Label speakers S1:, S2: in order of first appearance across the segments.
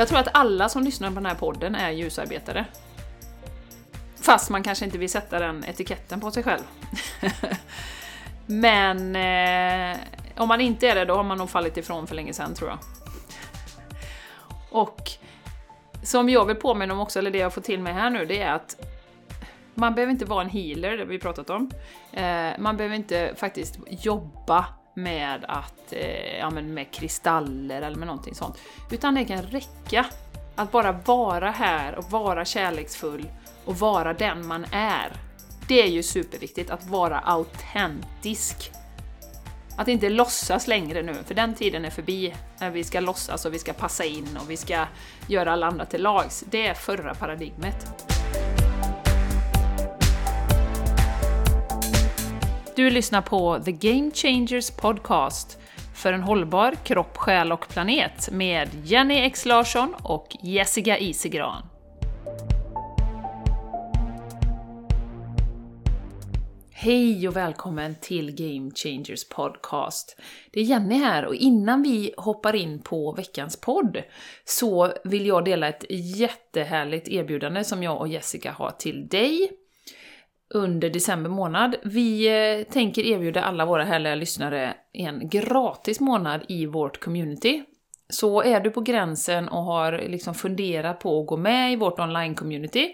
S1: Jag tror att alla som lyssnar på den här podden är ljusarbetare. Fast man kanske inte vill sätta den etiketten på sig själv. Men eh, om man inte är det, då har man nog fallit ifrån för länge sedan tror jag. Och som jag vill påminna om också, eller det jag får till mig här nu, det är att man behöver inte vara en healer, det har vi pratat om. Eh, man behöver inte faktiskt jobba med att, eh, ja, men med kristaller eller med någonting sånt. Utan det kan räcka att bara vara här och vara kärleksfull och vara den man är. Det är ju superviktigt, att vara autentisk. Att inte låtsas längre nu, för den tiden är förbi när vi ska låtsas och vi ska passa in och vi ska göra alla andra till lags. Det är förra paradigmet. Du lyssnar på The Game Changers Podcast för en hållbar kropp, själ och planet med Jenny X Larsson och Jessica Isigran. Hej och välkommen till Game Changers Podcast. Det är Jenny här och innan vi hoppar in på veckans podd så vill jag dela ett jättehärligt erbjudande som jag och Jessica har till dig under december månad. Vi eh, tänker erbjuda alla våra härliga lyssnare en gratis månad i vårt community. Så är du på gränsen och har liksom funderat på att gå med i vårt online-community,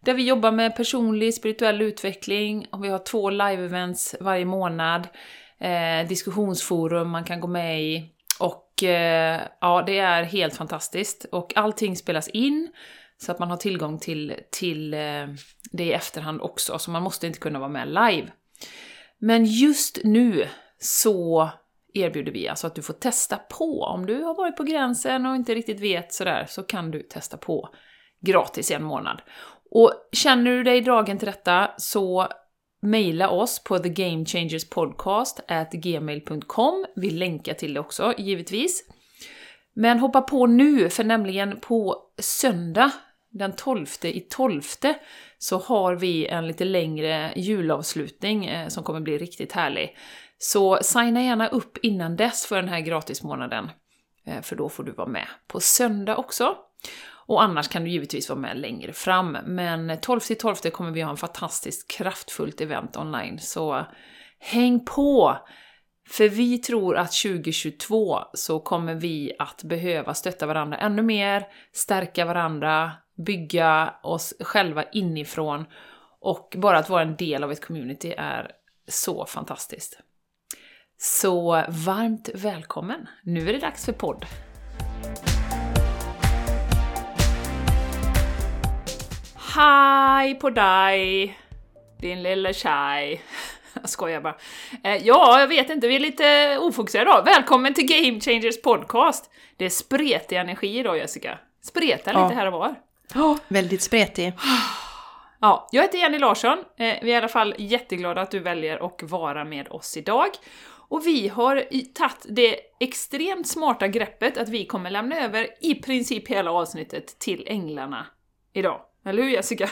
S1: där vi jobbar med personlig spirituell utveckling, och vi har två live-events varje månad, eh, diskussionsforum man kan gå med i, och eh, ja, det är helt fantastiskt. Och allting spelas in, så att man har tillgång till, till eh, det i efterhand också, så man måste inte kunna vara med live. Men just nu så erbjuder vi alltså att du får testa på. Om du har varit på gränsen och inte riktigt vet sådär, så kan du testa på gratis i en månad. Och känner du dig dragen till detta så mejla oss på thegamechangerspodcast.gmail.com. Vi länkar till det också, givetvis. Men hoppa på nu, för nämligen på söndag den 12 i 12 så har vi en lite längre julavslutning eh, som kommer bli riktigt härlig. Så signa gärna upp innan dess för den här gratismånaden, eh, för då får du vara med på söndag också. Och annars kan du givetvis vara med längre fram, men 12 till 12 kommer vi ha en fantastiskt kraftfullt event online, så häng på! För vi tror att 2022 så kommer vi att behöva stötta varandra ännu mer, stärka varandra, bygga oss själva inifrån och bara att vara en del av ett community är så fantastiskt. Så varmt välkommen! Nu är det dags för podd. Hej på dig, din lilla tjej. Jag skojar bara. Eh, ja, jag vet inte, vi är lite ofokuserade idag. Välkommen till Game Changers podcast! Det är spretig energi idag Jessica. Spretar lite här och var.
S2: Oh, väldigt spretig.
S1: Ja, jag heter Jenny Larsson. Eh, vi är i alla fall jätteglada att du väljer att vara med oss idag. Och vi har tagit det extremt smarta greppet att vi kommer lämna över i princip hela avsnittet till änglarna idag. Eller hur Jessica?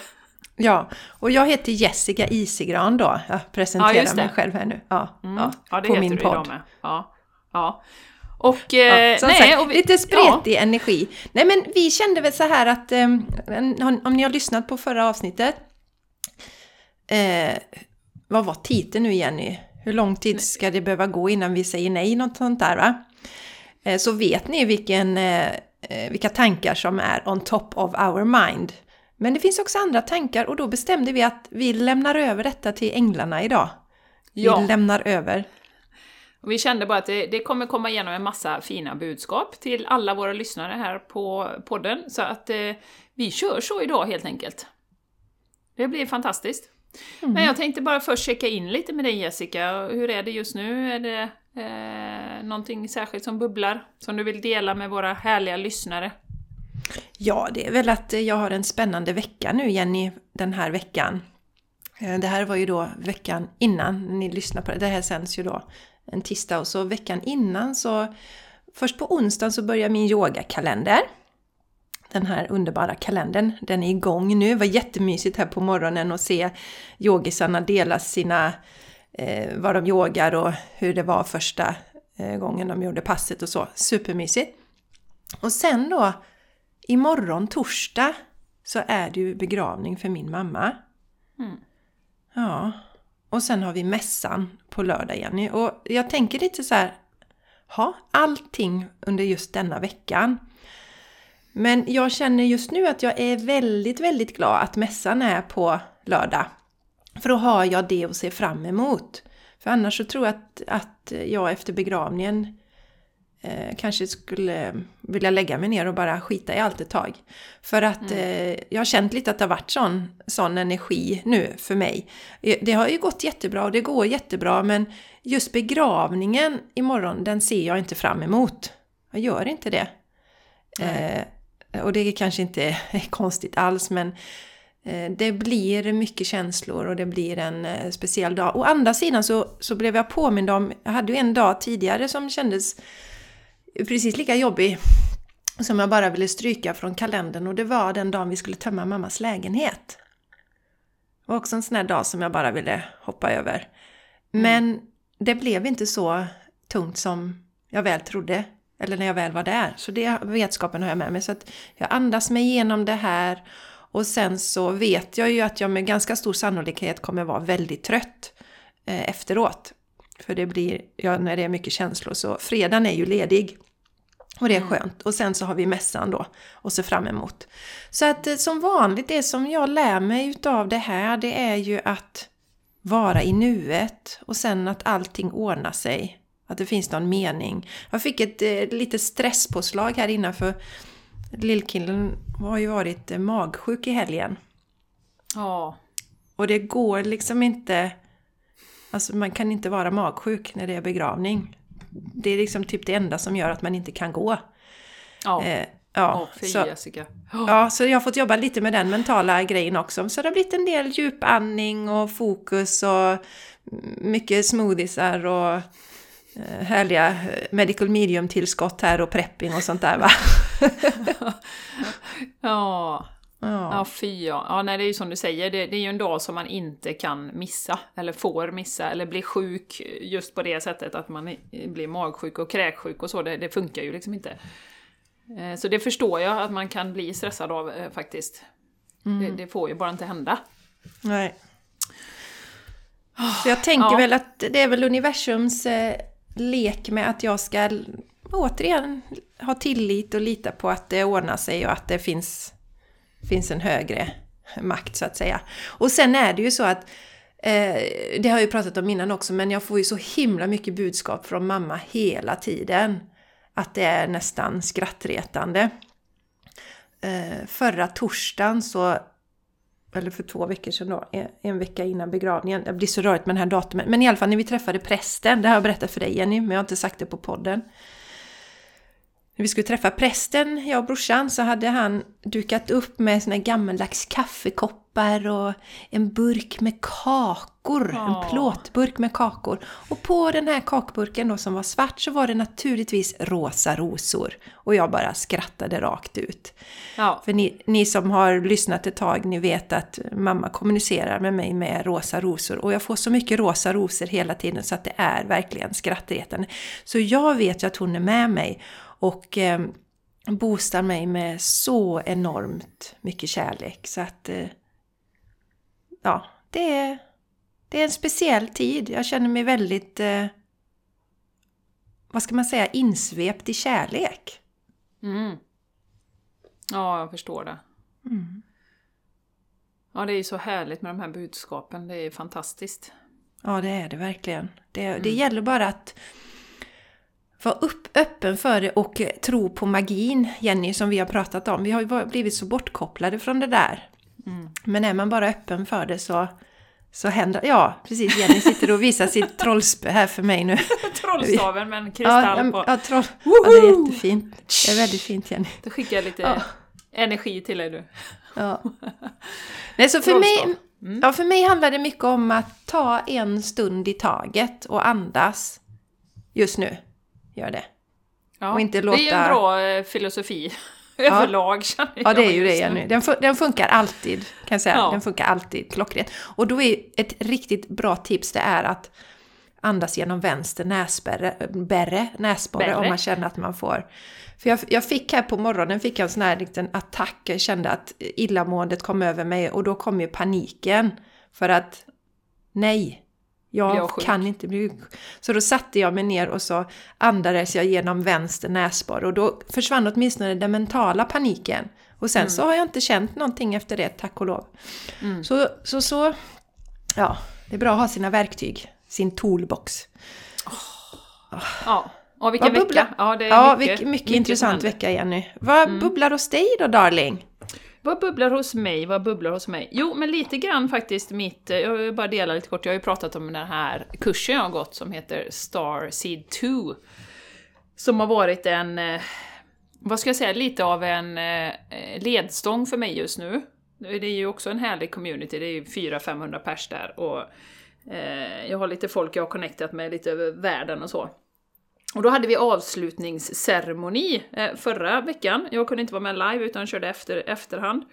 S2: Ja, och jag heter Jessica Isigran då. Jag presenterar ja, mig själv här nu. Ja,
S1: mm. ja, ja det på heter min du podd. idag med. Ja, ja. Och, eh,
S2: ja, nej, sagt, och vi, lite spretig ja. energi. Nej men vi kände väl så här att, eh, om ni har lyssnat på förra avsnittet, eh, vad var titeln nu Jenny? Hur lång tid ska det behöva gå innan vi säger nej? Något sånt där va? Eh, så vet ni vilken, eh, eh, vilka tankar som är on top of our mind. Men det finns också andra tankar och då bestämde vi att vi lämnar över detta till änglarna idag. Vi ja. lämnar över.
S1: Och vi kände bara att det, det, kommer komma igenom en massa fina budskap till alla våra lyssnare här på podden, så att eh, vi kör så idag helt enkelt. Det blir fantastiskt. Mm. Men jag tänkte bara först checka in lite med dig Jessica, hur är det just nu? Är det eh, någonting särskilt som bubblar, som du vill dela med våra härliga lyssnare?
S2: Ja, det är väl att jag har en spännande vecka nu Jenny, den här veckan. Eh, det här var ju då veckan innan ni lyssnar på det. Det här sänds ju då en tisdag och så veckan innan så först på onsdagen så börjar min yogakalender. Den här underbara kalendern, den är igång nu. Det var jättemysigt här på morgonen att se yogisarna dela sina, eh, vad de yogar och hur det var första eh, gången de gjorde passet och så. Supermysigt! Och sen då imorgon torsdag så är det ju begravning för min mamma.
S1: Mm.
S2: Ja. Och sen har vi mässan på lördag Jenny. Och jag tänker lite så här, ha allting under just denna veckan. Men jag känner just nu att jag är väldigt, väldigt glad att mässan är på lördag. För då har jag det att se fram emot. För annars så tror jag att, att jag efter begravningen eh, kanske skulle vilja lägga mig ner och bara skita i allt ett tag. För att eh, jag har känt lite att det har varit sån, sån energi nu för mig. Eh, Det har ju gått jättebra och det går jättebra men just begravningen imorgon den ser jag inte fram emot. Jag gör inte det. Eh, och det kanske inte är konstigt alls men eh, det blir mycket känslor och det blir en eh, speciell dag. Å andra sidan så, så blev jag påmind om, jag hade ju en dag tidigare som kändes precis lika jobbig som jag bara ville stryka från kalendern och det var den dagen vi skulle tömma mammas lägenhet. Det var också en sån här dag som jag bara ville hoppa över. Men det blev inte så tungt som jag väl trodde. Eller när jag väl var där. Så det vetskapen har jag med mig. Så att jag andas mig igenom det här. Och sen så vet jag ju att jag med ganska stor sannolikhet kommer vara väldigt trött eh, efteråt. För det blir, ja, när det är mycket känslor så fredagen är ju ledig. Och det är skönt. Och sen så har vi mässan då och se fram emot. Så att eh, som vanligt, det som jag lär mig utav det här det är ju att vara i nuet och sen att allting ordnar sig. Att det finns någon mening. Jag fick ett eh, litet stresspåslag här innan för lillkillen har ju varit eh, magsjuk i helgen.
S1: Ja.
S2: Och det går liksom inte... Alltså man kan inte vara magsjuk när det är begravning. Det är liksom typ det enda som gör att man inte kan gå.
S1: Ja.
S2: Eh, ja,
S1: fy
S2: så,
S1: Jessica.
S2: ja, så jag har fått jobba lite med den mentala grejen också. Så det har blivit en del djupandning och fokus och mycket smoothiesar och eh, härliga eh, medical medium-tillskott här och prepping och sånt där va.
S1: Ja.
S2: Ja.
S1: Ja, fy ja. ja. Nej, det är ju som du säger, det, det är ju en dag som man inte kan missa, eller får missa, eller bli sjuk just på det sättet att man blir magsjuk och kräksjuk och så, det, det funkar ju liksom inte. Eh, Så det förstår jag att man kan bli stressad av eh, faktiskt. Det, det får ju bara inte hända.
S2: Nej. Så jag tänker
S1: Ja.
S2: väl att det är väl universums eh, lek med att jag ska återigen ha tillit och lita på att det ordnar sig och att det finns, finns en högre makt så att säga. Och sen är det ju så att eh, det har jag ju pratat om innan också, men jag får ju så himla mycket budskap från mamma hela tiden. Att det är nästan skrattretande. Eh, förra torsdagen så eller för två veckor sedan då, en, en vecka innan begravningen. Det blir så rörigt med den här datumet. Men i alla fall när vi träffade prästen, det har jag berättat för dig Jenny, men jag har inte sagt det på podden. När vi skulle träffa prästen, jag och brorsan, så hade han dukat upp med såna gammaldags kaffekoppar och en burk med kakor.
S1: Ja.
S2: En plåtburk med kakor. Och på den här kakburken då som var svart så var det naturligtvis rosa rosor. Och jag bara skrattade rakt ut.
S1: Ja,
S2: För ni, ni som har lyssnat ett tag, ni vet att mamma kommunicerar med mig med rosa rosor. Och jag får så mycket rosa rosor hela tiden så att det är verkligen skrattretande. Så jag vet ju att hon är med mig och eh, boostar mig med så enormt mycket kärlek. Så att, eh, ja, det är, det är en speciell tid. Jag känner mig väldigt, eh, vad ska man säga, insvept i kärlek.
S1: mm. ja jag förstår det. Ja, det är ju så härligt med de här budskapen, det är fantastiskt.
S2: Ja, det är det verkligen. Det, det gäller bara att vara upp, öppen för det och eh, tro på magin, Jenny, som vi har pratat om. Vi har ju blivit så bortkopplade från det där. Men är man bara öppen för det så, så händer Ja, precis. Jenny sitter och visar sitt trollspö här för mig nu.
S1: Trollstaven med en kristall
S2: ja,
S1: på.
S2: ja, troll. ja, det är jättefint. Det är väldigt fint, Jenny.
S1: Då skickar jag lite
S2: Ja.
S1: energi till dig du.
S2: Ja. Nej, så för mig, ja, för mig handlar det mycket om att ta en stund i taget och andas just nu. Gör det.
S1: Ja.
S2: Och inte
S1: Det är en
S2: låta-
S1: bra eh, filosofi överlag känner jag
S2: Ja, det är ju det
S1: just nu.
S2: Jenny. Den, fun- den funkar alltid, kan jag säga.
S1: Ja.
S2: Den funkar alltid klockrent. Och då är ett riktigt bra tips det är att, andas genom vänster näsbärre, näsborre om man känner att man får. För jag, jag fick här på morgonen fick jag en sån här liten attack, jag kände att illamåendet kom över mig och då kom ju paniken. För att nej,
S1: jag
S2: kan inte bli. Så då satte jag mig ner och så andades jag genom vänster näsborre och då försvann åtminstone den mentala paniken. Och sen så har jag inte känt någonting efter det, tack och lov. Så, så, så, ja, det är bra att ha sina verktyg, sin toolbox.
S1: Ja. Och vilken vecka! Ja, det är
S2: Ja,
S1: mycket,
S2: mycket, mycket intressant vecka Jenny. Vad bubblar hos dig då darling?
S1: Vad bubblar hos mig? Vad bubblar hos mig? Jo, men lite grann faktiskt mitt... Eh, jag vill bara dela lite kort. Jag har ju pratat om den här kursen jag har gått som heter Star Seed 2. Som har varit en... Eh, vad ska jag säga? Lite av en eh, ledstång för mig just nu. Det är ju också en härlig community. Det är ju 400-500 pers där. Och jag har lite folk jag har connectat med lite över världen och så. Och då hade vi avslutningsceremoni eh, förra veckan. Jag kunde inte vara med live utan körde efter, efterhand.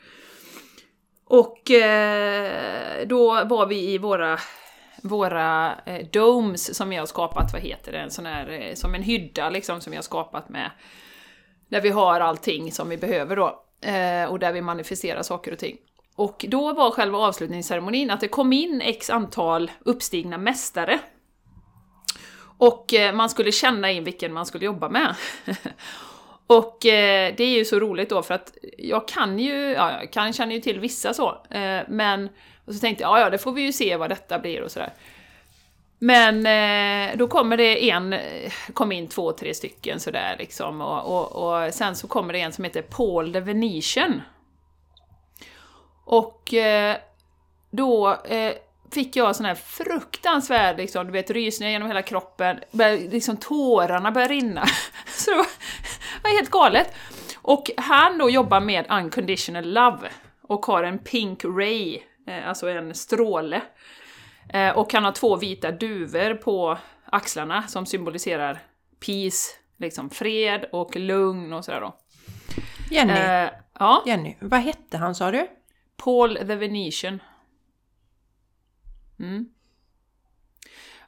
S1: Och eh, då var vi i våra, våra eh, domes som vi har skapat, vad heter det, en sån här, eh, som en hydda liksom som vi har skapat med, där vi har allting som vi behöver då. Eh, och där vi manifesterar saker och ting. Och då var själva avslutningsceremonin att det kom in x antal uppstigna mästare och eh, man skulle känna in vilken man skulle jobba med. och eh, det är ju så roligt då för att jag kan ju, ja, jag kan, känner ju till vissa så, eh, men och så tänkte jag, ja, ja, det får vi ju se vad detta blir och sådär. Men då kommer det en, kom in två, tre stycken sådär liksom, och, och, och sen så kommer det en som heter Paul the Venetian. Och då eh, fick jag sån här fruktansvärd liksom, du vet, rysningar genom hela kroppen, började, liksom tårarna började rinna. Så det var, det var helt galet. Och han då jobbar med unconditional love och har en pink ray, eh, alltså en stråle. Eh, och han har två vita duvor på axlarna som symboliserar peace, liksom fred och lugn och sådär då.
S2: Jenny,
S1: Eh, ja,
S2: Jenny, vad hette han sa du?
S1: Paul the Venetian. Mm.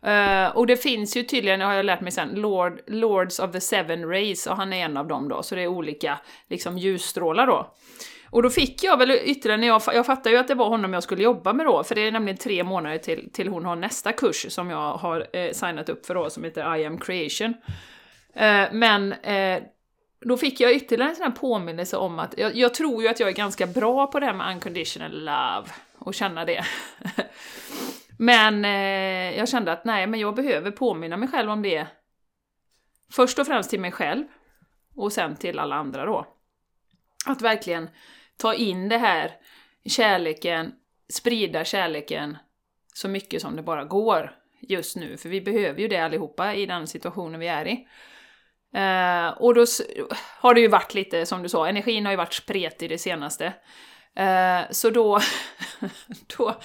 S1: Uh, och det finns ju tydligen, har jag lärt mig sen, Lord, Lords of the Seven Rays, och han är en av dem då, så det är olika liksom, ljusstrålar då. Och då fick jag väl ytterligare, när jag, jag fattar ju att det var honom jag skulle jobba med då, för det är nämligen tre månader till, till hon har nästa kurs som jag har eh, signat upp för då, som heter I am creation. Eh, men eh, då fick jag ytterligare en sån här påminnelse om att jag, jag tror ju att jag är ganska bra på det här med unconditional love och känna det. men eh, jag kände att nej, men jag behöver påminna mig själv om det. Först och främst till mig själv och sen till alla andra då. Att verkligen ta in det här kärleken, sprida kärleken så mycket som det bara går just nu, för vi behöver ju det allihopa i den situationen vi är i. Eh, och då har det ju varit lite, som du sa, energin har ju varit spretig det senaste. Eh, så då, då,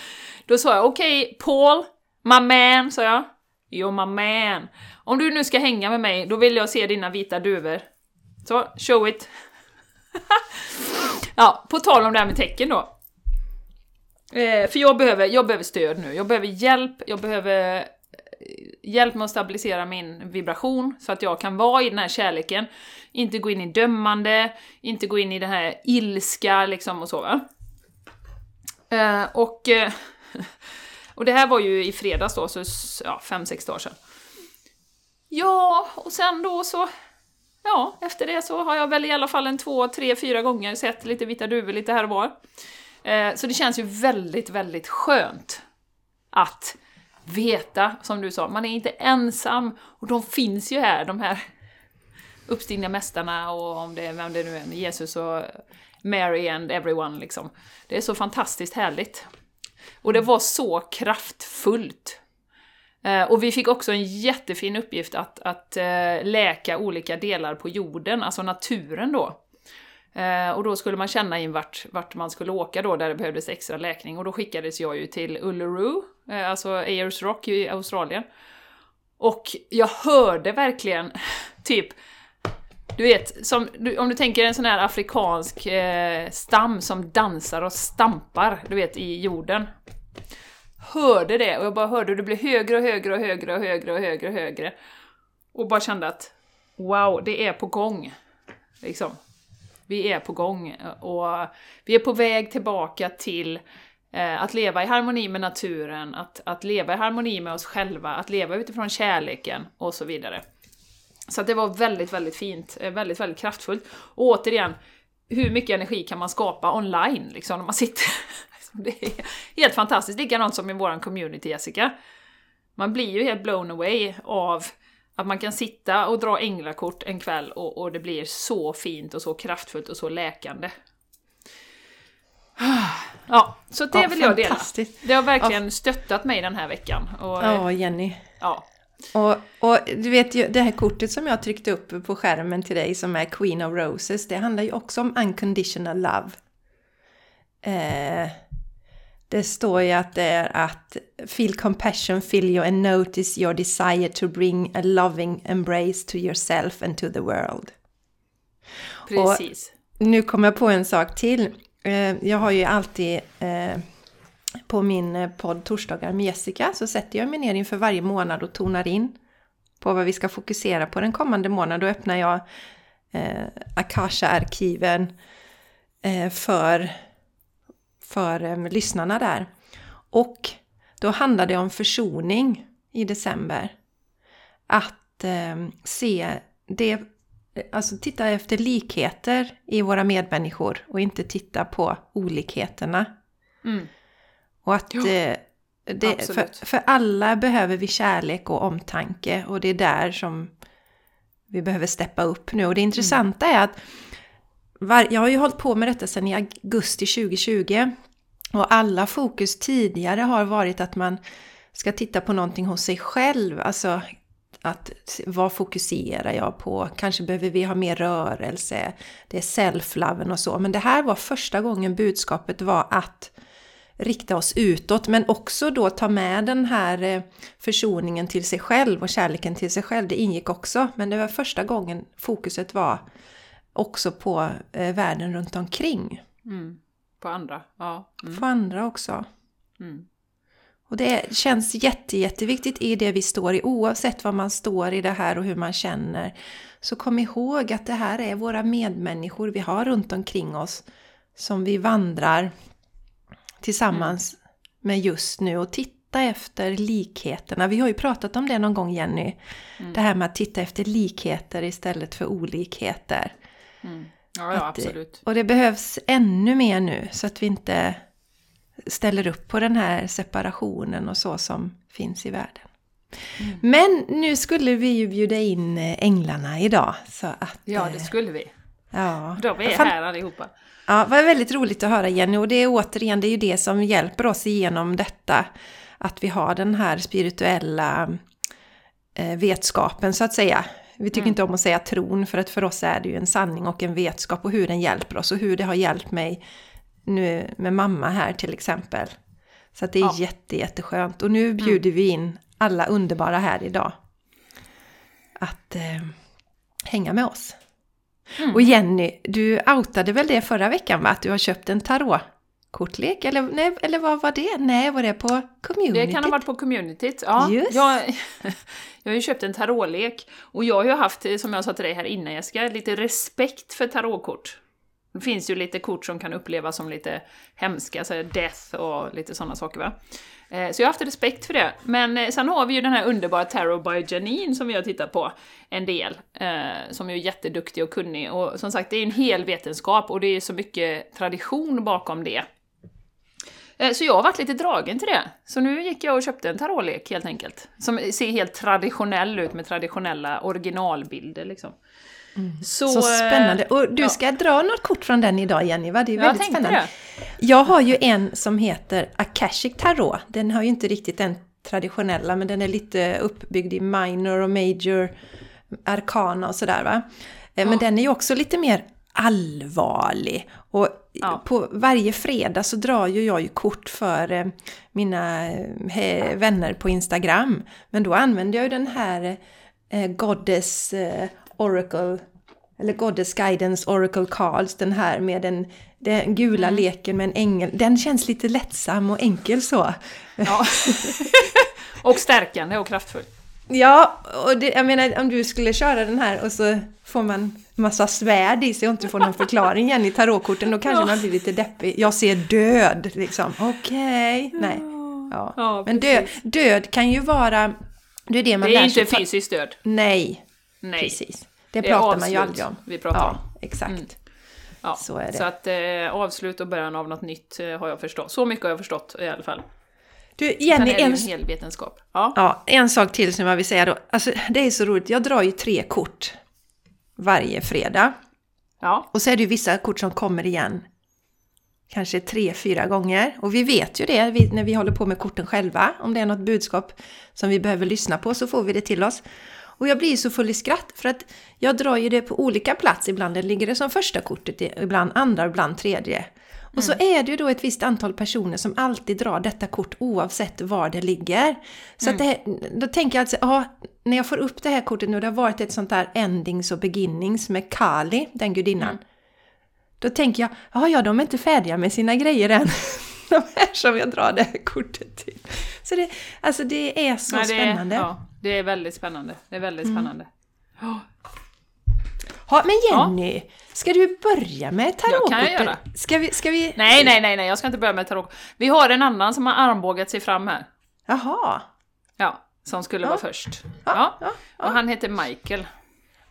S1: då sa jag okej, Paul, my man, sa jag. You're my man. Om du nu ska hänga med mig, då vill jag se dina vita duvor. Så, show it. ja, på tal om det här med tecken då. Eh, för jag behöver, jag behöver stöd nu, jag behöver hjälp, jag behöver hjälp mig att stabilisera min vibration så att jag kan vara i den här kärleken. Inte gå in i dömande, inte gå in i den här ilska liksom och så va. Eh, och, eh, och det här var ju i fredags då, så s- ja, fem, sex dagar sedan. Ja, och sen då så... Ja, efter det så har jag väl i alla fall en två, tre, fyra gånger sett lite vita duvor lite här och var. Eh, så det känns ju väldigt, väldigt skönt att veta, som du sa, man är inte ensam och de finns ju här, de här uppstigna mästarna och om det vem det nu är, Jesus och Mary and everyone liksom. Det är så fantastiskt härligt. Och det var så kraftfullt. Eh, och vi fick också en jättefin uppgift att, att eh, läka olika delar på jorden, alltså naturen då. Eh, och då skulle man känna in vart, vart man skulle åka då, där det behövdes extra läkning. Och då skickades jag ju till Uluru, eh, alltså Ayers Rock i Australien. Och jag hörde verkligen, typ, du vet, som, om du tänker en sån här afrikansk eh, stam som dansar och stampar, du vet, i jorden. hörde det och jag bara hörde hur det blev högre och högre och högre och högre och högre och högre. Och bara kände att wow, det är på gång. Liksom. Vi är på gång och vi är på väg tillbaka till eh, att leva i harmoni med naturen, att, att leva i harmoni med oss själva, att leva utifrån kärleken och så vidare. Så att det var väldigt, väldigt fint, eh, väldigt, väldigt kraftfullt. Och återigen, hur mycket energi kan man skapa online liksom när man sitter... det är helt fantastiskt, likadant som i vår community Jessica. Man blir ju helt blown away av att man kan sitta och dra änglakort en kväll och, och det blir så fint och så kraftfullt och så läkande. Ja, så det
S2: Ja,
S1: vill jag dela. Det har verkligen stöttat mig den här veckan. Och,
S2: Ja, Jenny.
S1: ja.
S2: Och, och du vet ju, det här kortet som jag tryckte upp på skärmen till dig som är Queen of Roses, det handlar ju också om unconditional love. Eh, det står ju att det är att feel compassion, feel you and notice your desire to bring a loving embrace to yourself and to the world.
S1: Precis.
S2: Nu kommer jag på en sak till. Eh, Jag har ju alltid eh, på min eh, podd Torsdagar med Jessica så sätter jag mig ner inför varje månad och tonar in på vad vi ska fokusera på den kommande månaden. Då öppnar jag eh, Akasha-arkiven eh, för, för eh, lyssnarna där. Och då handlar det om försoning i december. Att eh, se det, alltså titta efter likheter i våra medmänniskor och inte titta på olikheterna.
S1: Mm.
S2: Och att eh, det, för, för alla behöver vi kärlek och omtanke och det är där som vi behöver steppa upp nu. Och det intressanta är att var, jag har ju hållit på med detta sedan i augusti 2020 och alla fokus tidigare har varit att man ska titta på någonting hos sig själv. Alltså att vad fokuserar jag på? Kanske behöver vi ha mer rörelse. Det är self-loven och så. Men det här var första gången budskapet var att rikta oss utåt men också då ta med den här eh, försoningen till sig själv och kärleken till sig själv. Det ingick också men det var första gången fokuset var också på eh, världen runt omkring.
S1: Mm. På andra, ja. Mm.
S2: För andra också.
S1: Mm.
S2: Och det känns jätte, jätteviktigt i det vi står i oavsett vad man står i det här och hur man känner. Så kom ihåg att det här är våra medmänniskor vi har runt omkring oss som vi vandrar tillsammans med just nu och titta efter likheterna. Vi har ju pratat om det någon gång Jenny. Det här med att titta efter likheter istället för olikheter.
S1: Mm. Ja, ja,
S2: Att
S1: absolut.
S2: Och det behövs ännu mer nu så att vi inte ställer upp på den här separationen och så som finns i världen.
S1: Mm.
S2: Men nu skulle vi ju bjuda in eh, änglarna idag. Så att,
S1: Ja,
S2: eh,
S1: det skulle vi.
S2: ja.
S1: De är här allihopa.
S2: Ja, det var väldigt roligt att höra Jenny och det är återigen det är ju det som hjälper oss igenom detta. Att vi har den här spirituella eh, vetskapen så att säga. Vi tycker
S1: Mm.
S2: inte om att säga tron för att för oss är det ju en sanning och en vetskap och hur den hjälper oss och hur det har hjälpt mig nu med mamma här till exempel. Så att det är
S1: Ja.
S2: jätte, jätteskönt. Och nu bjuder vi in alla underbara här idag att eh, hänga med oss.
S1: Mm.
S2: Och Jenny, du outade väl det förra veckan va? Att du har köpt en tarotkortlek? Eller, nej, eller vad var det? Nej, var det på community?
S1: Det kan ha varit på communityt. Ja,
S2: Just.
S1: jag, jag har ju köpt en tarotlek och jag har ju haft, som jag sa till dig här innan Jessica, lite respekt för tarotkort. Det finns ju lite kort som kan upplevas som lite hemska, så death och lite sådana saker va. Eh, Så jag har haft respekt för det. Men eh, sen har vi ju den här underbara Tarot by Janine som vi har tittat på en del. eh, Som är jätteduktig och kunnig. Och som sagt, det är en hel vetenskap och det är så mycket tradition bakom det. Eh, Så jag har varit lite dragen till det. Så nu gick jag och köpte en tarotlek helt enkelt. Som ser helt traditionell ut med traditionella originalbilder liksom. Så,
S2: Mm. Så spännande.
S1: eh,
S2: Och du
S1: ja.
S2: ska dra något kort från den idag Jenny, va? Det är
S1: Jag
S2: väldigt
S1: tänkte
S2: spännande.
S1: det.
S2: Jag har ju en som heter Akashic Tarot. Den har ju inte riktigt den traditionella, men den är lite uppbyggd i minor och major arkana och sådär va. Eh, Men
S1: Ja.
S2: den är ju också lite mer allvarlig. Och
S1: Ja.
S2: på varje fredag så drar ju jag ju kort för eh, mina vänner på Instagram. Men då använder jag ju den här eh, Goddess eh, Oracle eller Goddess Guidance Oracle Cards, den här med den, den gula leken med en ängel. Den känns lite lättsam och enkel så.
S1: Ja. och stärkande och kraftfull.
S2: Ja, och det, jag menar om du skulle köra den här och så får man massa svärd i sig och inte får någon förklaring igen i tarotkorten, då kanske
S1: Ja.
S2: man blir lite deppig. Jag ser död, liksom. Okej, nej. Ja.
S1: Ja,
S2: Men död, död kan ju vara... Det är det man
S1: Det är
S2: lär sig.
S1: inte fysiskt död.
S2: Nej,
S1: Nej.
S2: precis. Det,
S1: Det
S2: pratar man ju aldrig om.
S1: vi pratar
S2: ja,
S1: om.
S2: exakt.
S1: Mm. Ja,
S2: Så är det.
S1: Så att eh, avslut och början av något nytt eh, har jag förstått. Så mycket har jag förstått i alla fall.
S2: Du,
S1: Sen
S2: Jenny,
S1: är det ju
S2: en,
S1: en hel vetenskap. Ja.
S2: ja, en sak till som jag vill säga då. Alltså, det är så roligt. Jag drar ju tre kort varje fredag.
S1: ja.
S2: Och så är det ju vissa kort som kommer igen. Kanske tre, fyra gånger. Och vi vet ju det vi, när vi håller på med korten själva. Om det är något budskap som vi behöver lyssna på så får vi det till oss. Och jag blir så full i skratt för att jag drar ju det på olika plats. Ibland ligger det som första kortet, ibland andra, ibland tredje. Och så är det ju då ett visst antal personer som alltid drar detta kort oavsett var det ligger. Så att det, här- då tänker jag alltså, ja, när jag får upp det här kortet nu, det har varit ett sånt där endings och beginnings med Kali, den gudinnan. Då tänker jag, ja, ja, de är inte färdiga med sina grejer än. De här som jag drar det här kortet till. Så det, alltså det är så
S1: Nej, det, är-
S2: spännande. Ja.
S1: Ja, det är väldigt spännande. Det är väldigt spännande. Ja.
S2: men Jenny, ska du börja med
S1: Ja, kan jag göra.
S2: Ska vi, ska vi...
S1: Nej, nej, nej, nej, jag ska inte börja med tarot. Vi har en annan som har armbågat sig fram här.
S2: Jaha.
S1: Ja, som skulle
S2: Ja.
S1: vara först.
S2: Ja,
S1: Ja,
S2: ja,
S1: och han heter Michael.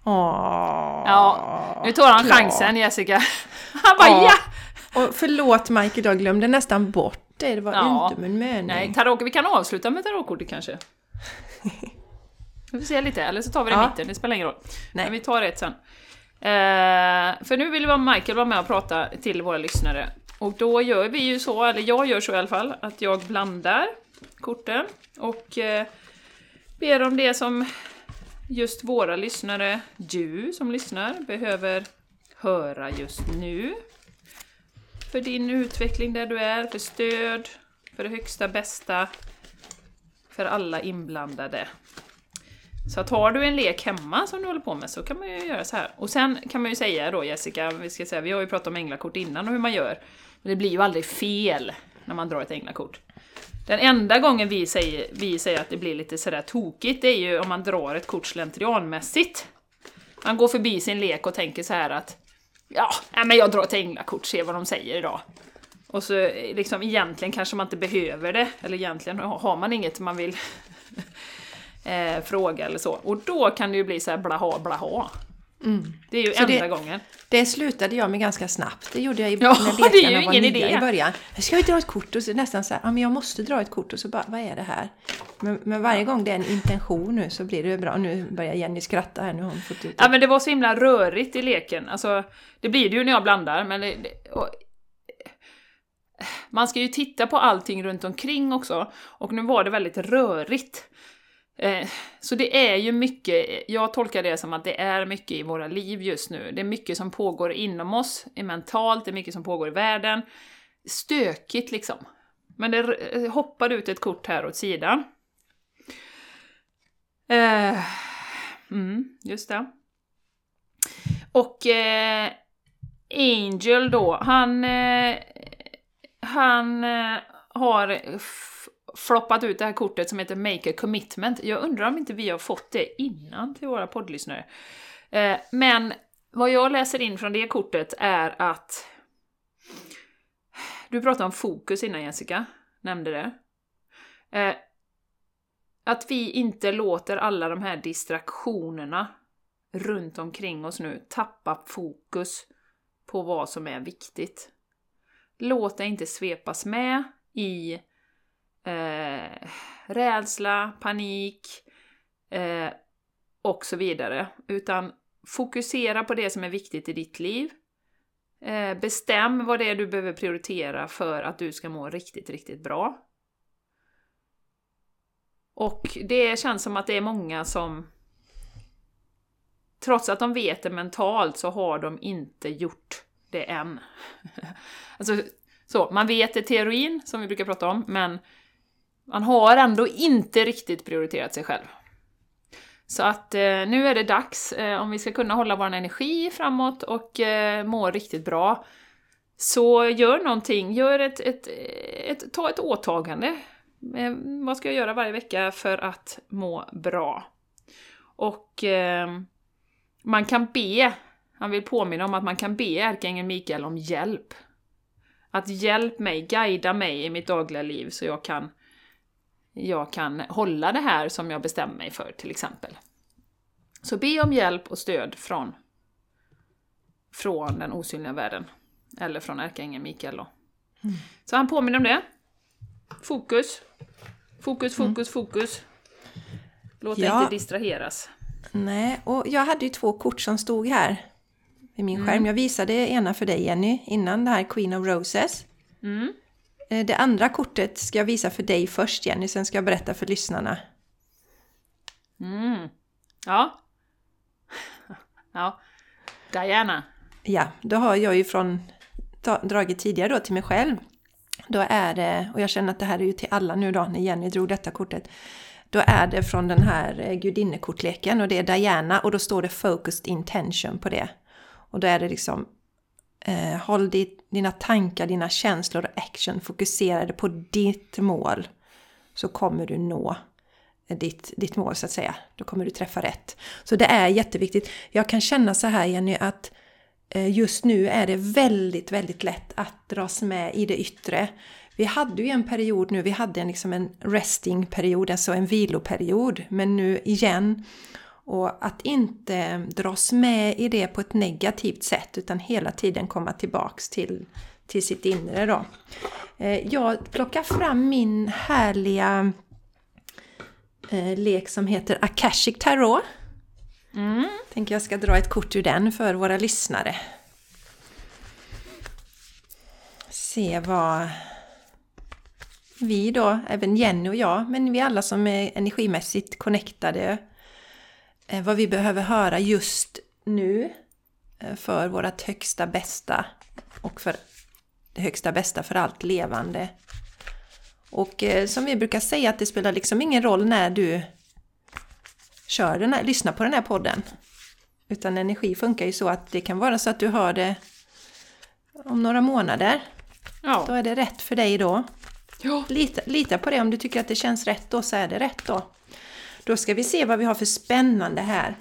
S2: Åh,
S1: Ja, nu tar han
S2: klart.
S1: chansen Jessica. Han bara
S2: Ja.
S1: ja!
S2: Och förlåt Michael, jag glömde nästan bort det. Det var
S1: Ja.
S2: inte min mening.
S1: Nej, tarot, vi kan avsluta med tarotkortet kanske. Vi får se lite, eller så tar vi det i
S2: Ja.
S1: mitten, det spelar ingen roll.
S2: Nej.
S1: Men vi tar ett sen. Eh, för nu vill vi Michael vara med och prata till våra lyssnare. Och då gör vi ju så, eller jag gör så i alla fall, att jag blandar korten och eh, ber om det som just våra lyssnare, du som lyssnar, behöver höra just nu. För din utveckling där du är, för stöd, för det högsta bästa, för alla inblandade. Så att har du en lek hemma som du håller på med så kan man ju göra så här. Och sen kan man ju säga då Jessica, vi, ska säga, vi har ju pratat om änglakort innan och hur man gör. Men det blir ju aldrig fel när man drar ett änglakort. Den enda gången vi säger, vi säger att det blir lite sådär tokigt, det är ju om man drar ett kort slentrianmässigt. Man går förbi sin lek och tänker så här att ja, nej, men jag drar ett änglakort, se vad de säger idag. Och så liksom egentligen kanske man inte behöver det, eller egentligen har man inget man vill eh, fråga eller så. Och då kan det ju bli så här blaha blaha. Det är ju
S2: Så det-
S1: enda gången.
S2: Det slutade jag med ganska snabbt. Det gjorde jag i,
S1: Ja,
S2: när
S1: det är ju
S2: var
S1: ingen idé.
S2: i början. Ska vi dra ett kort? Och så nästan så här, ja men jag måste dra ett kort. Och så bara, vad är det här? Men, men varje gång det är en intention nu så blir det ju bra. Nu börjar Jenny skratta här, nu har hon fått ut
S1: Ja men det var så himla rörigt i leken. Alltså, det blir det ju när jag blandar, men det, det, och, man ska ju titta på allting runt omkring också, och nu var det väldigt rörigt. Eh, så det är ju mycket, jag tolkar det som att det är mycket i våra liv just nu. Det är mycket som pågår inom oss, mentalt, det är mycket som pågår i världen. Stökigt liksom. Men det eh, hoppar ut ett kort här åt sidan. Eh, mm, just det. Och Angel då, han, han har floppat ut det här kortet som heter Make a Commitment. Jag undrar om inte vi har fått det innan till våra poddlyssnare. Eh, men vad jag läser in från det kortet är att du pratade om fokus innan Jessica, nämnde det. Eh, att vi inte låter alla de här distraktionerna runt omkring oss nu tappa fokus på vad som är viktigt. Låt dig inte svepas med i eh, rädsla, panik eh, och så vidare. Utan fokusera på det som är viktigt i ditt liv. Eh, bestäm vad det är du behöver prioritera för att du ska må riktigt, riktigt bra. Och det känns som att det är många som trots att de vet det mentalt så har de inte gjort det än. alltså, så, man vet det teorin, som vi brukar prata om, men man har ändå inte riktigt prioriterat sig själv. Så att eh, nu är det dags, eh, om vi ska kunna hålla vår energi framåt och eh, må riktigt bra, så gör någonting, gör ett, ett, ett, ta ett åtagande. Eh, vad ska jag göra varje vecka för att må bra? Och eh, man kan be, han vill påminna om att man kan be ärkeängeln Mikael om hjälp. Att hjälp mig, guida mig i mitt dagliga liv så jag kan, jag kan hålla det här som jag bestämmer mig för till exempel. Så be om hjälp och stöd från, från den osynliga världen. Eller från ärkeängeln Mikael då. Mm. Så han påminner om det. Fokus. Fokus, mm. fokus, mm. fokus. Låt ja. dig inte distraheras.
S2: Nej, och jag hade ju två kort som stod här i min mm. skärm. Jag visade ena för dig Jenny innan det här Queen of Roses. Mm. Eh, det andra kortet ska jag visa för dig först Jenny, sen ska jag berätta för lyssnarna.
S1: Mm. Ja. ja. Diana.
S2: Ja, då har jag ju från dragit tidigare då till mig själv. Då är det, och jag känner att det här är ju till alla nu då när Jenny drog detta kortet. Då är det från den här eh, gudinnekortleken och det är Diana och då står det Focused Intention på det. Och då är det liksom eh, Håll dina tankar, dina känslor och action fokuserade på ditt mål. Så kommer du nå ditt, ditt mål så att säga. Då kommer du träffa rätt. Så det är jätteviktigt. Jag kan känna så här Jenny att eh, just nu är det väldigt, väldigt lätt att dras med i det yttre. Vi hade ju en period nu, vi hade en, liksom en resting-period, alltså en viloperiod. Men nu igen och att inte dras med i det på ett negativt sätt utan hela tiden komma tillbaks till, till sitt inre då. Eh, jag plockar fram min härliga eh, lek som heter Akashic Tarot. Mm. Tänker jag ska dra ett kort ur den för våra lyssnare. Se vad vi då, även Jenny och jag, men vi alla som är energimässigt connectade vad vi behöver höra just nu eh, för vårt högsta bästa och för det högsta bästa för allt levande. Och eh, som vi brukar säga att det spelar liksom ingen roll när du kör den här, lyssnar på den här podden. Utan energi funkar ju så att det kan vara så att du hör det om några månader. Ja. Då är det rätt för dig då. Ja. Lita, lita på det, om du tycker att det känns rätt då så är det rätt då. Då ska vi se vad vi har för spännande här.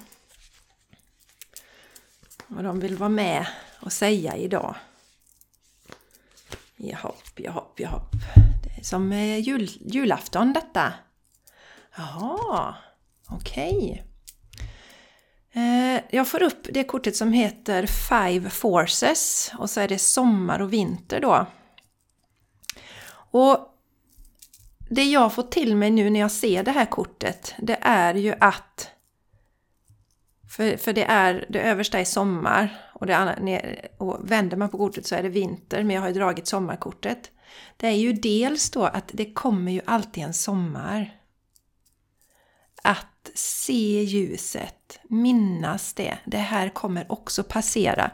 S2: Vad de vill vara med och säga idag. Jahopp, jahopp, jahopp. Det är som eh, jul, julafton detta. Jaha, okej. Okay. Jag får upp det kortet som heter Five Forces och så är det sommar och vinter då. Och det jag får till mig nu när jag ser det här kortet, det är ju att för, för det är det översta är sommar och, det, och vänder man på kortet så är det vinter, men jag har ju dragit sommarkortet. Det är ju dels då att det kommer ju alltid en sommar. Att se ljuset, minnas det, det här kommer också passera.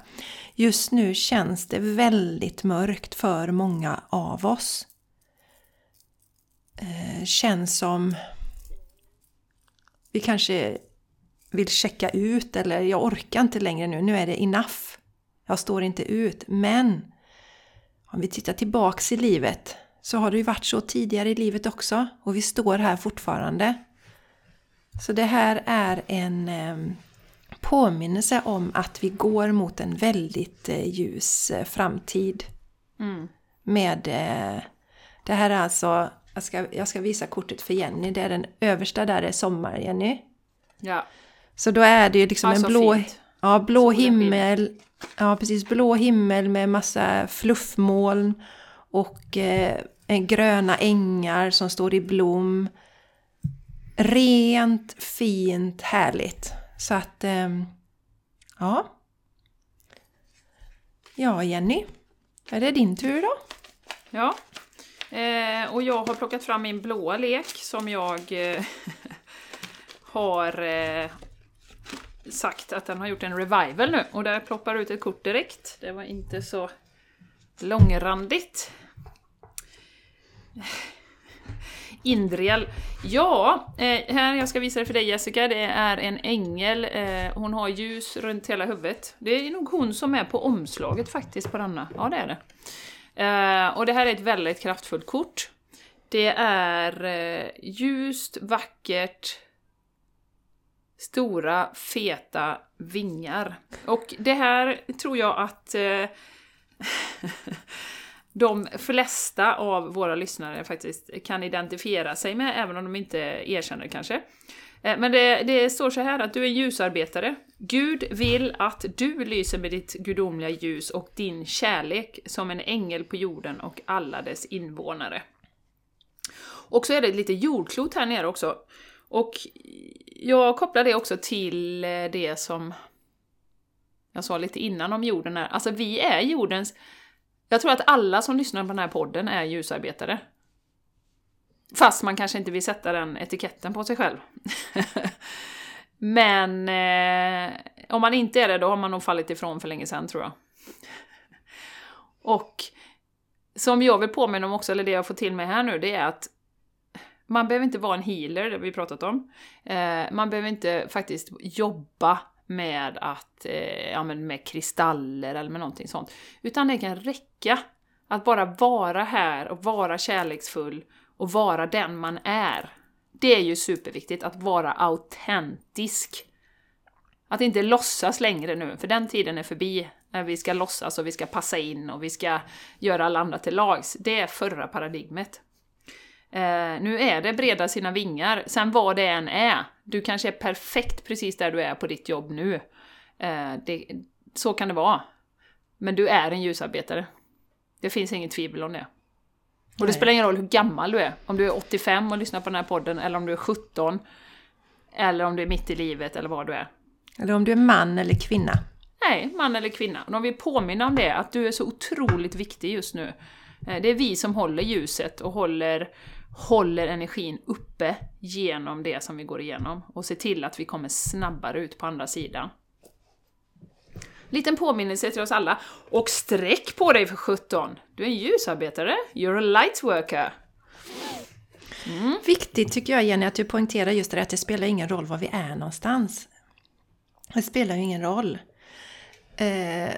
S2: Just nu känns det väldigt mörkt för många av oss eh, känns som vi kanske vill checka ut eller jag orkar inte längre nu, nu är det enough. Jag står inte ut. Men om vi tittar tillbaks i livet så har det ju varit så tidigare i livet också och vi står här fortfarande. Så det här är en eh, påminnelse om att vi går mot en väldigt eh, ljus eh, framtid. Mm. Med eh, Det här är alltså jag ska, jag ska visa kortet för Jenny. Det är den översta där är sommar, Jenny.
S1: Ja.
S2: Så då är det ju liksom alltså en blå, ja, blå himmel. Ja, precis. Blå himmel med massa fluffmoln. Och eh, gröna ängar som står i blom. Rent, fint, härligt. Så att, eh, ja. Ja, Jenny. Är det din tur då?
S1: Ja, Eh, och jag har plockat fram min blåa lek som jag eh, har eh, sagt att den har gjort en revival nu. Och där ploppar ut ett kort direkt. Det var inte så långrandigt. Indriel. Ja, eh, här jag ska visa det för dig Jessica, det är en ängel. Eh, hon har ljus runt hela huvudet. Det är nog hon som är på omslaget faktiskt på denna. Ja, det är det. Eh, och det här är ett väldigt kraftfullt kort. Det är eh, ljust, vackert, stora, feta vingar. Och det här tror jag att eh, de flesta av våra lyssnare faktiskt kan identifiera sig med, även om de inte erkänner det kanske. Eh, men det, det, står så här att du är ljusarbetare. Gud vill att du lyser med ditt gudomliga ljus och din kärlek som en ängel på jorden och alla dess invånare. Och så är det lite jordklot här nere också. Och jag kopplar det också till eh, det som jag sa lite innan om jorden här. Alltså vi är jordens... Jag tror att alla som lyssnar på den här podden är ljusarbetare. Fast man kanske inte vill sätta den etiketten på sig själv. Men eh, om man inte är det, då har man nog fallit ifrån för länge sedan tror jag. Och som jag vill påminna om också, eller det jag får till mig här nu, det är att man behöver inte vara en healer, det har vi pratat om. Eh, man behöver inte faktiskt jobba med att, eh, ja men med kristaller eller med någonting sånt. Utan det kan räcka att bara vara här och vara kärleksfull och vara den man är. Det är ju superviktigt, att vara autentisk. Att inte låtsas längre nu, för den tiden är förbi när vi ska låtsas och vi ska passa in och vi ska göra alla andra till lags. Det är förra paradigmet. Eh, nu är det breda sina vingar, sen vad det än är. Du kanske är perfekt precis där du är på ditt jobb nu. Eh, det, så kan det vara. Men du är en ljusarbetare. Det finns inget tvivel om det. Och det spelar ingen roll hur gammal du är. Om du är 85 och lyssnar på den här podden, eller om du är 17. Eller om du är mitt i livet, eller vad du är.
S2: Eller om du är man eller kvinna.
S1: Nej, man eller kvinna. Och de vill påminna om det, att du är så otroligt viktig just nu. Eh, det är vi som håller ljuset och håller håller energin uppe genom det som vi går igenom och ser till att vi kommer snabbare ut på andra sidan. Liten påminnelse till oss alla. Och sträck på dig för 17! Du är en ljusarbetare, you're a light worker.
S2: Mm. Viktigt tycker jag Jenny att du poängterar just det att det spelar ingen roll var vi är någonstans. Det spelar ju ingen roll. Eh,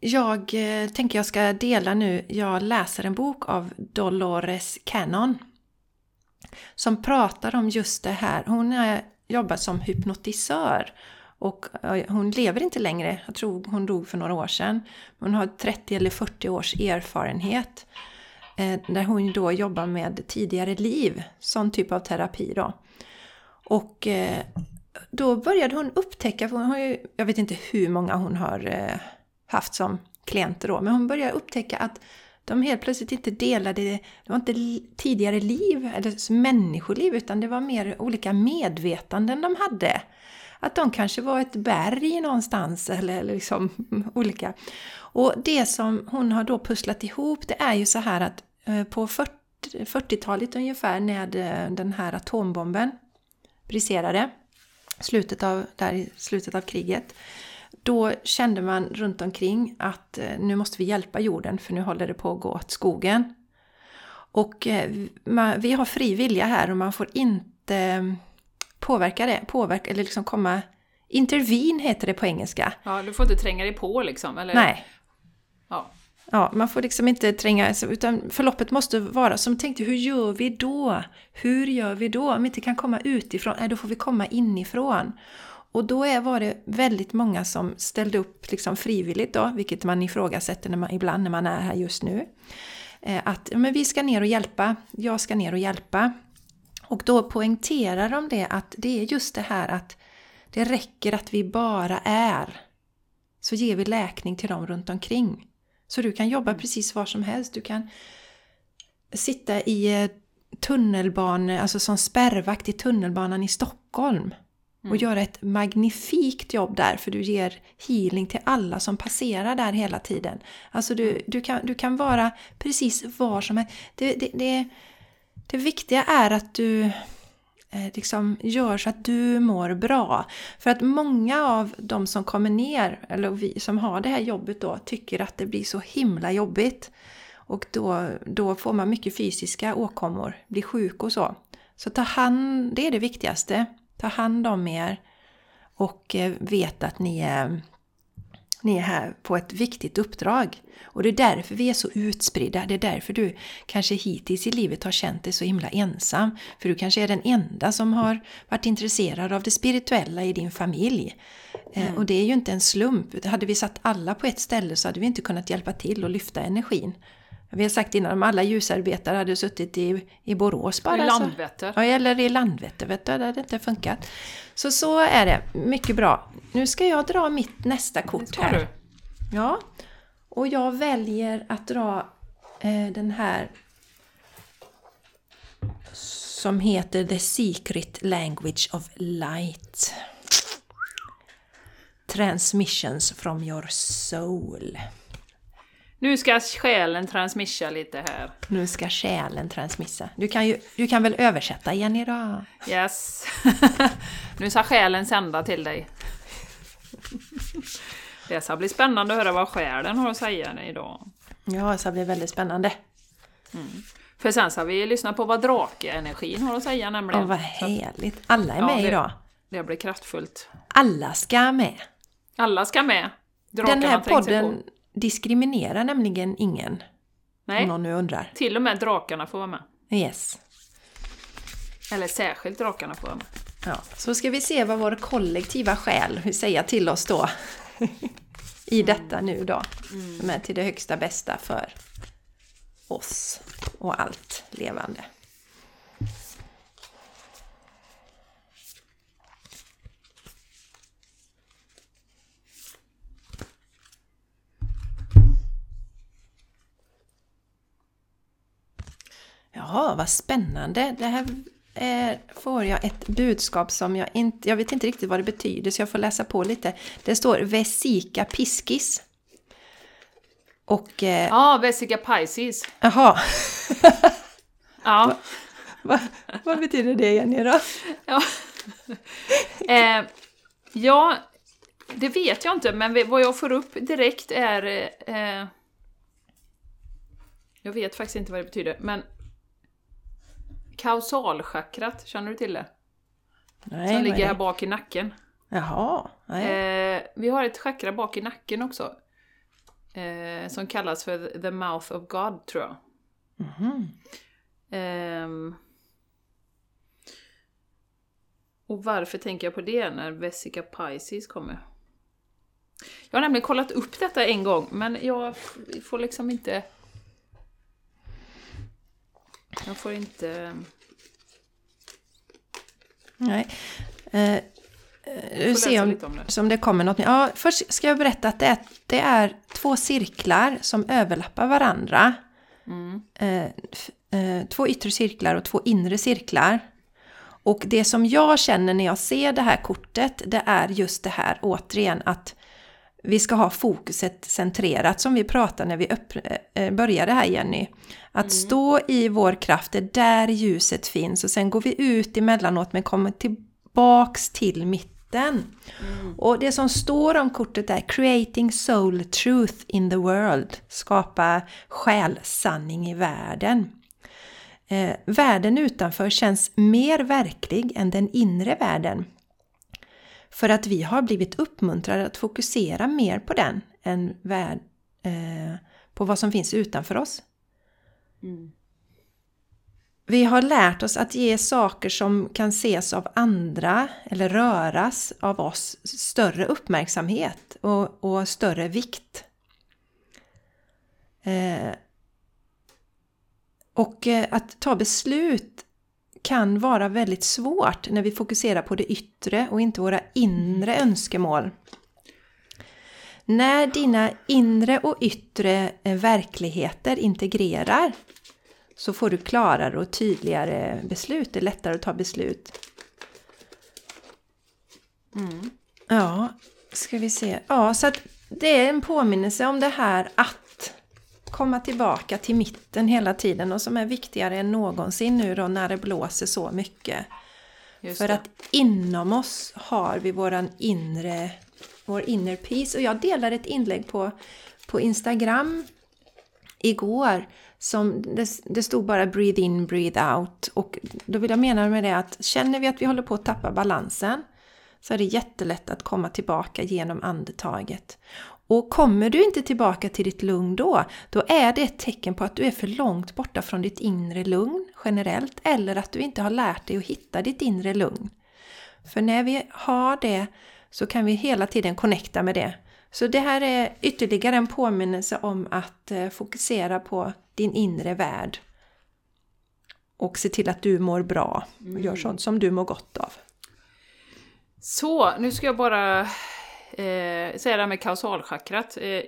S2: jag eh, tänker jag ska dela nu, jag läser en bok av Dolores Cannon som pratar om just det här. Hon är, jobbar som hypnotisör och hon lever inte längre. Jag tror hon dog för några år sedan. Hon har 30 eller 40 års erfarenhet eh, där hon då jobbar med tidigare liv, sån typ av terapi då. Och eh, då började hon upptäcka, för hon har ju, jag vet inte hur många hon har eh, haft som klienter då, men hon började upptäcka att de helt plötsligt inte delade, det var inte tidigare liv eller människoliv utan det var mer olika medvetanden de hade. Att de kanske var ett berg någonstans eller liksom olika. Och det som hon har då pusslat ihop det är ju så här att eh, på 40-talet ungefär när eh, den här atombomben briserade, slutet av, där i slutet av kriget, då kände man runt omkring att eh, nu måste vi hjälpa jorden för nu håller det på att gå åt skogen. Och vi har fri vilja här och man får inte påverka det, påverka eller liksom komma... Intervene heter det på engelska.
S1: Ja, du får inte tränga dig på liksom? Eller?
S2: Nej.
S1: Ja.
S2: Ja, man får liksom inte tränga, utan förloppet måste vara som tänkte, hur gör vi då? Hur gör vi då? Om vi inte kan komma utifrån, nej då får vi komma inifrån. Och då är, var det väldigt många som ställde upp liksom frivilligt då, vilket man ifrågasätter när man, ibland när man är här just nu. Eh, att men vi ska ner och hjälpa, jag ska ner och hjälpa. Och då poängterar de det att det är just det här att det räcker att vi bara är. Så ger vi läkning till dem runt omkring. Så du kan jobba precis var som helst. Du kan sitta i eh, tunnelbanan, alltså som spärrvakt i tunnelbanan i Stockholm och mm. göra ett magnifikt jobb där för du ger healing till alla som passerar där hela tiden. Alltså du, du, kan, du kan vara precis var som helst. Det, det, det, det viktiga är att du eh, liksom gör så att du mår bra. För att många av de som kommer ner, eller vi som har det här jobbet då, tycker att det blir så himla jobbigt. Och då, då får man mycket fysiska åkommor, blir sjuk och så. Så ta hand, det är det viktigaste. Ta hand om er och eh, vet att ni är, ni är här på ett viktigt uppdrag. Och det är därför vi är så utspridda. Det är därför du kanske hittills i livet har känt dig så himla ensam. För du kanske är den enda som har varit intresserad av det spirituella i din familj. Eh, mm. Och det är ju inte en slump. Hade vi satt alla på ett ställe så hade vi inte kunnat hjälpa till att lyfta energin. Vi har sagt innan, om alla ljusarbetare hade suttit i, i Borås bara.
S1: I Landvetter.
S2: Så, ja, eller i Landvetter, vet du, det hade inte funkat. Så så är det, mycket bra. Nu ska jag dra mitt nästa kort här. Du. Ja, och jag väljer att dra eh, den här som heter The Secret Language of Light. Transmissions from your soul.
S1: Nu ska själen transmissa lite här.
S2: Nu ska själen transmissa. Du kan, ju, du kan väl översätta Jenny då?
S1: Yes. nu ska själen sända till dig. Det ska bli spännande att höra vad själen har att säga idag.
S2: Ja, det ska bli väldigt spännande.
S1: Mm. För sen ska vi lyssna på vad drakeenergin har att säga nämligen.
S2: Åh, vad härligt! Alla är med
S1: det,
S2: idag.
S1: Det blir kraftfullt.
S2: Alla ska med.
S1: Alla ska med. Drakarna
S2: Den här podden diskriminerar nämligen ingen. Nej. Om någon nu undrar.
S1: Till och med drakarna får vara med.
S2: Yes.
S1: Eller särskilt drakarna får vara med.
S2: Ja, så ska vi se vad vår kollektiva själ vill säga till oss då. I mm. detta nu då. Mm. Som är till det högsta bästa för oss och allt levande. Ja, vad spännande! Det här eh, får jag ett budskap som jag inte... Jag vet inte riktigt vad det betyder så jag får läsa på lite. Det står Vesica Piskis. Och...
S1: Eh, ja, Vesica Pisces.
S2: Jaha.
S1: ja.
S2: Va, va, vad betyder det Jenny då?
S1: ja. Eh, ja, det vet jag inte, men vad jag får upp direkt är... Eh, jag vet faktiskt inte vad det betyder, men Kausalchakrat, känner du till det?
S2: Nej,
S1: Som ligger här bak i nacken.
S2: Jaha.
S1: Eh, vi har ett chakra bak i nacken också. Eh, som kallas för the mouth of God, tror jag.
S2: Mm.
S1: Eh, och varför tänker jag på det när Vesica Pisces kommer? Jag har nämligen kollat upp detta en gång, men jag får liksom inte... Jag får inte...
S2: Nej. Eh, du ser om, om det. som det kommer något. Ja, först ska jag berätta att det är, det är två cirklar som överlappar varandra.
S1: Mm.
S2: Eh, eh, två yttre cirklar och två inre cirklar. Och det som jag känner när jag ser det här kortet, det är just det här återigen att vi ska ha fokuset centrerat som vi pratade när vi eh, började här Jenny. Att mm. stå i vår kraft, det är där ljuset finns och sen går vi ut emellanåt men kommer tillbaks till mitten. Mm. Och det som står om kortet är Creating Soul Truth in the World. Skapa själsanning i världen. Eh, världen utanför känns mer verklig än den inre världen. För att vi har blivit uppmuntrade att fokusera mer på den än värld, eh, på vad som finns utanför oss.
S1: Mm.
S2: Vi har lärt oss att ge saker som kan ses av andra eller röras av oss större uppmärksamhet och, och större vikt. Eh, och eh, att ta beslut kan vara väldigt svårt när vi fokuserar på det yttre och inte våra inre önskemål. När dina inre och yttre eh, verkligheter integrerar så får du klarare och tydligare beslut. Det är lättare att ta beslut.
S1: Mm.
S2: Ja, ska vi se. Ja, så att det är en påminnelse om det här att komma tillbaka till mitten hela tiden och som är viktigare än någonsin nu då när det blåser så mycket. För att inom oss har vi våran inre, vår inner peace. Och jag delar ett inlägg på, på Instagram igår som det, det stod bara breathe in, breathe out. Och då vill jag mena med det att känner vi att vi håller på att tappa balansen så är det jättelätt att komma tillbaka genom andetaget. Och kommer du inte tillbaka till ditt lugn då, då är det ett tecken på att du är för långt borta från ditt inre lugn generellt, eller att du inte har lärt dig att hitta ditt inre lugn. För när vi har det så kan vi hela tiden connecta med det. Så det här är ytterligare en påminnelse om att eh, fokusera på din inre värld. Och se till att du mår bra och gör sånt som du mår gott av.
S1: Så, nu ska jag bara eh, säga det här med kausalchakrat. Eh,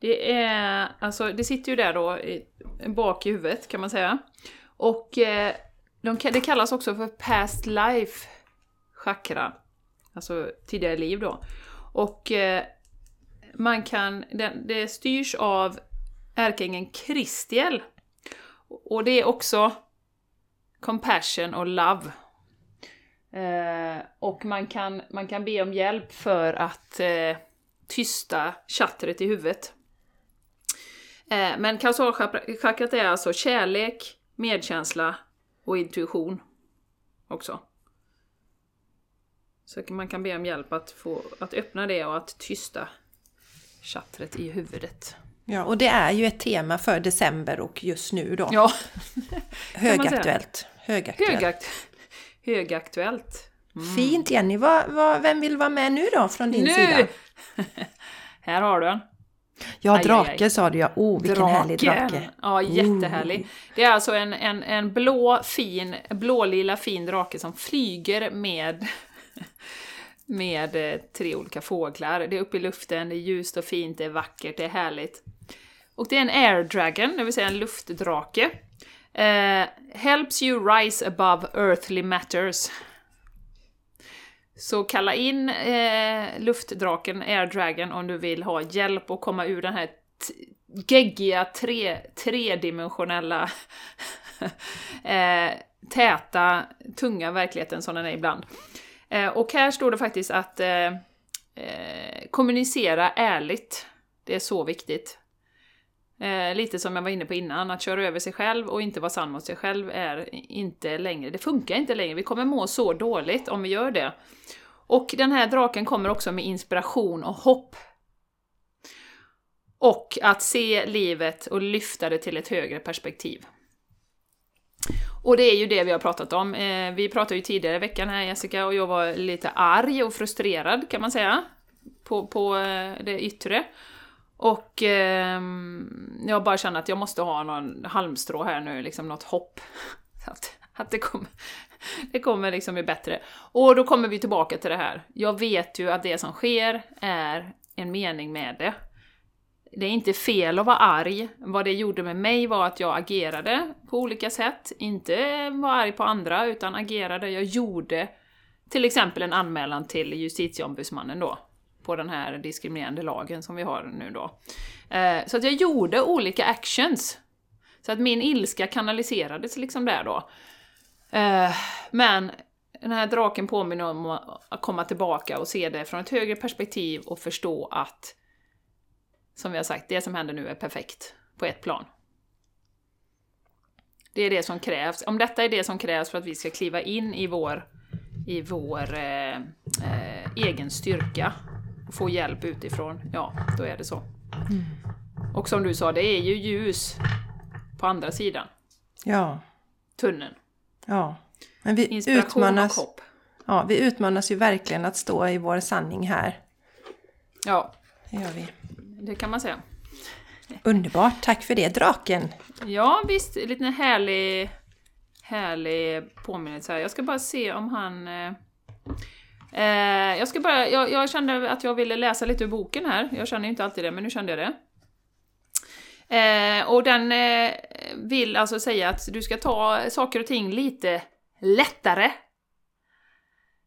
S1: det är, alltså det sitter ju där då bak i huvudet kan man säga. Och eh, de, det kallas också för past life chakra. Alltså tidigare liv då. Och eh, man kan, det, det styrs av ärkeängeln Kristiel. Och det är också compassion och love. Eh, och man kan, man kan be om hjälp för att eh, tysta chattret i huvudet. Eh, men kausalchakrat är alltså kärlek, medkänsla och intuition också. Så man kan be om hjälp att, få, att öppna det och att tysta chattret i huvudet.
S2: Ja, och det är ju ett tema för december och just nu då.
S1: Ja.
S2: Högaktuellt. Högaktuellt.
S1: Högakt högaktuellt.
S2: Mm. Fint Jenny! Vad, vad, vem vill vara med nu då från din
S1: nu!
S2: sida?
S1: Här har du en.
S2: Ja, aj, drake aj, aj. sa du ja. Oh, vilken Draken. härlig drake!
S1: Ja, jättehärlig. Oh. Det är alltså en, en, en blå, fin, blålila fin drake som flyger med med eh, tre olika fåglar. Det är uppe i luften, det är ljust och fint, det är vackert, det är härligt. Och det är en air dragon, det vill säga en luftdrake. Uh, helps you rise above earthly matters. Så kalla in eh, luftdraken, Air Dragon, om du vill ha hjälp att komma ur den här geggiga, tre, tredimensionella, eh, täta, tunga verkligheten som den är ibland. Eh, och här står det faktiskt att eh, eh kommunicera ärligt. Det är så viktigt. Eh, lite som jag var inne på innan, att köra över sig själv och inte vara sann mot sig själv är inte längre, det funkar inte längre. Vi kommer må så dåligt om vi gör det. Och den här draken kommer också med inspiration och hopp. Och att se livet och lyfta det till ett högre perspektiv. Och det är ju det vi har pratat om. Eh, vi pratade ju tidigare i veckan här Jessica och jag var lite arg och frustrerad kan man säga. På, på eh, det yttre. Och eh, jag bara känner att jag måste ha någon halmstrå här nu, liksom något hopp. Att, att det kommer, det kommer liksom bli bättre. Och då kommer vi tillbaka till det här. Jag vet ju att det som sker är en mening med det. Det är inte fel att vara arg. Vad det gjorde med mig var att jag agerade på olika sätt. Inte var arg på andra, utan agerade. Jag gjorde till exempel en anmälan till justitieombudsmannen då på den här diskriminerande lagen som vi har nu då. Eh, så att jag gjorde olika actions. Så att min ilska kanaliserades liksom där då. Eh, men den här draken påminner om att komma tillbaka och se det från ett högre perspektiv och förstå att, som vi har sagt, det som händer nu är perfekt på ett plan. Det är det som krävs. Om detta är det som krävs för att vi ska kliva in i vår, i vår eh, eh, egen styrka få hjälp utifrån, ja, då är det så. Mm. Och som du sa, det är ju ljus på andra sidan.
S2: Ja.
S1: Tunneln.
S2: Ja. Men vi
S1: Inspiration utmanas, och hopp.
S2: Ja, vi utmanas ju verkligen att stå i vår sanning här.
S1: Ja.
S2: Det gör vi.
S1: Det kan man säga.
S2: Underbart, tack för det draken!
S1: Ja visst, en liten härlig, härlig påminnelse här. Jag ska bara se om han... Eh, jag, ska bara, jag, jag, kände att jag ville läsa lite ur boken här. Jag känner inte alltid det, men nu kände jag det. Eh, och den eh, vill alltså säga att du ska ta saker och ting lite lättare.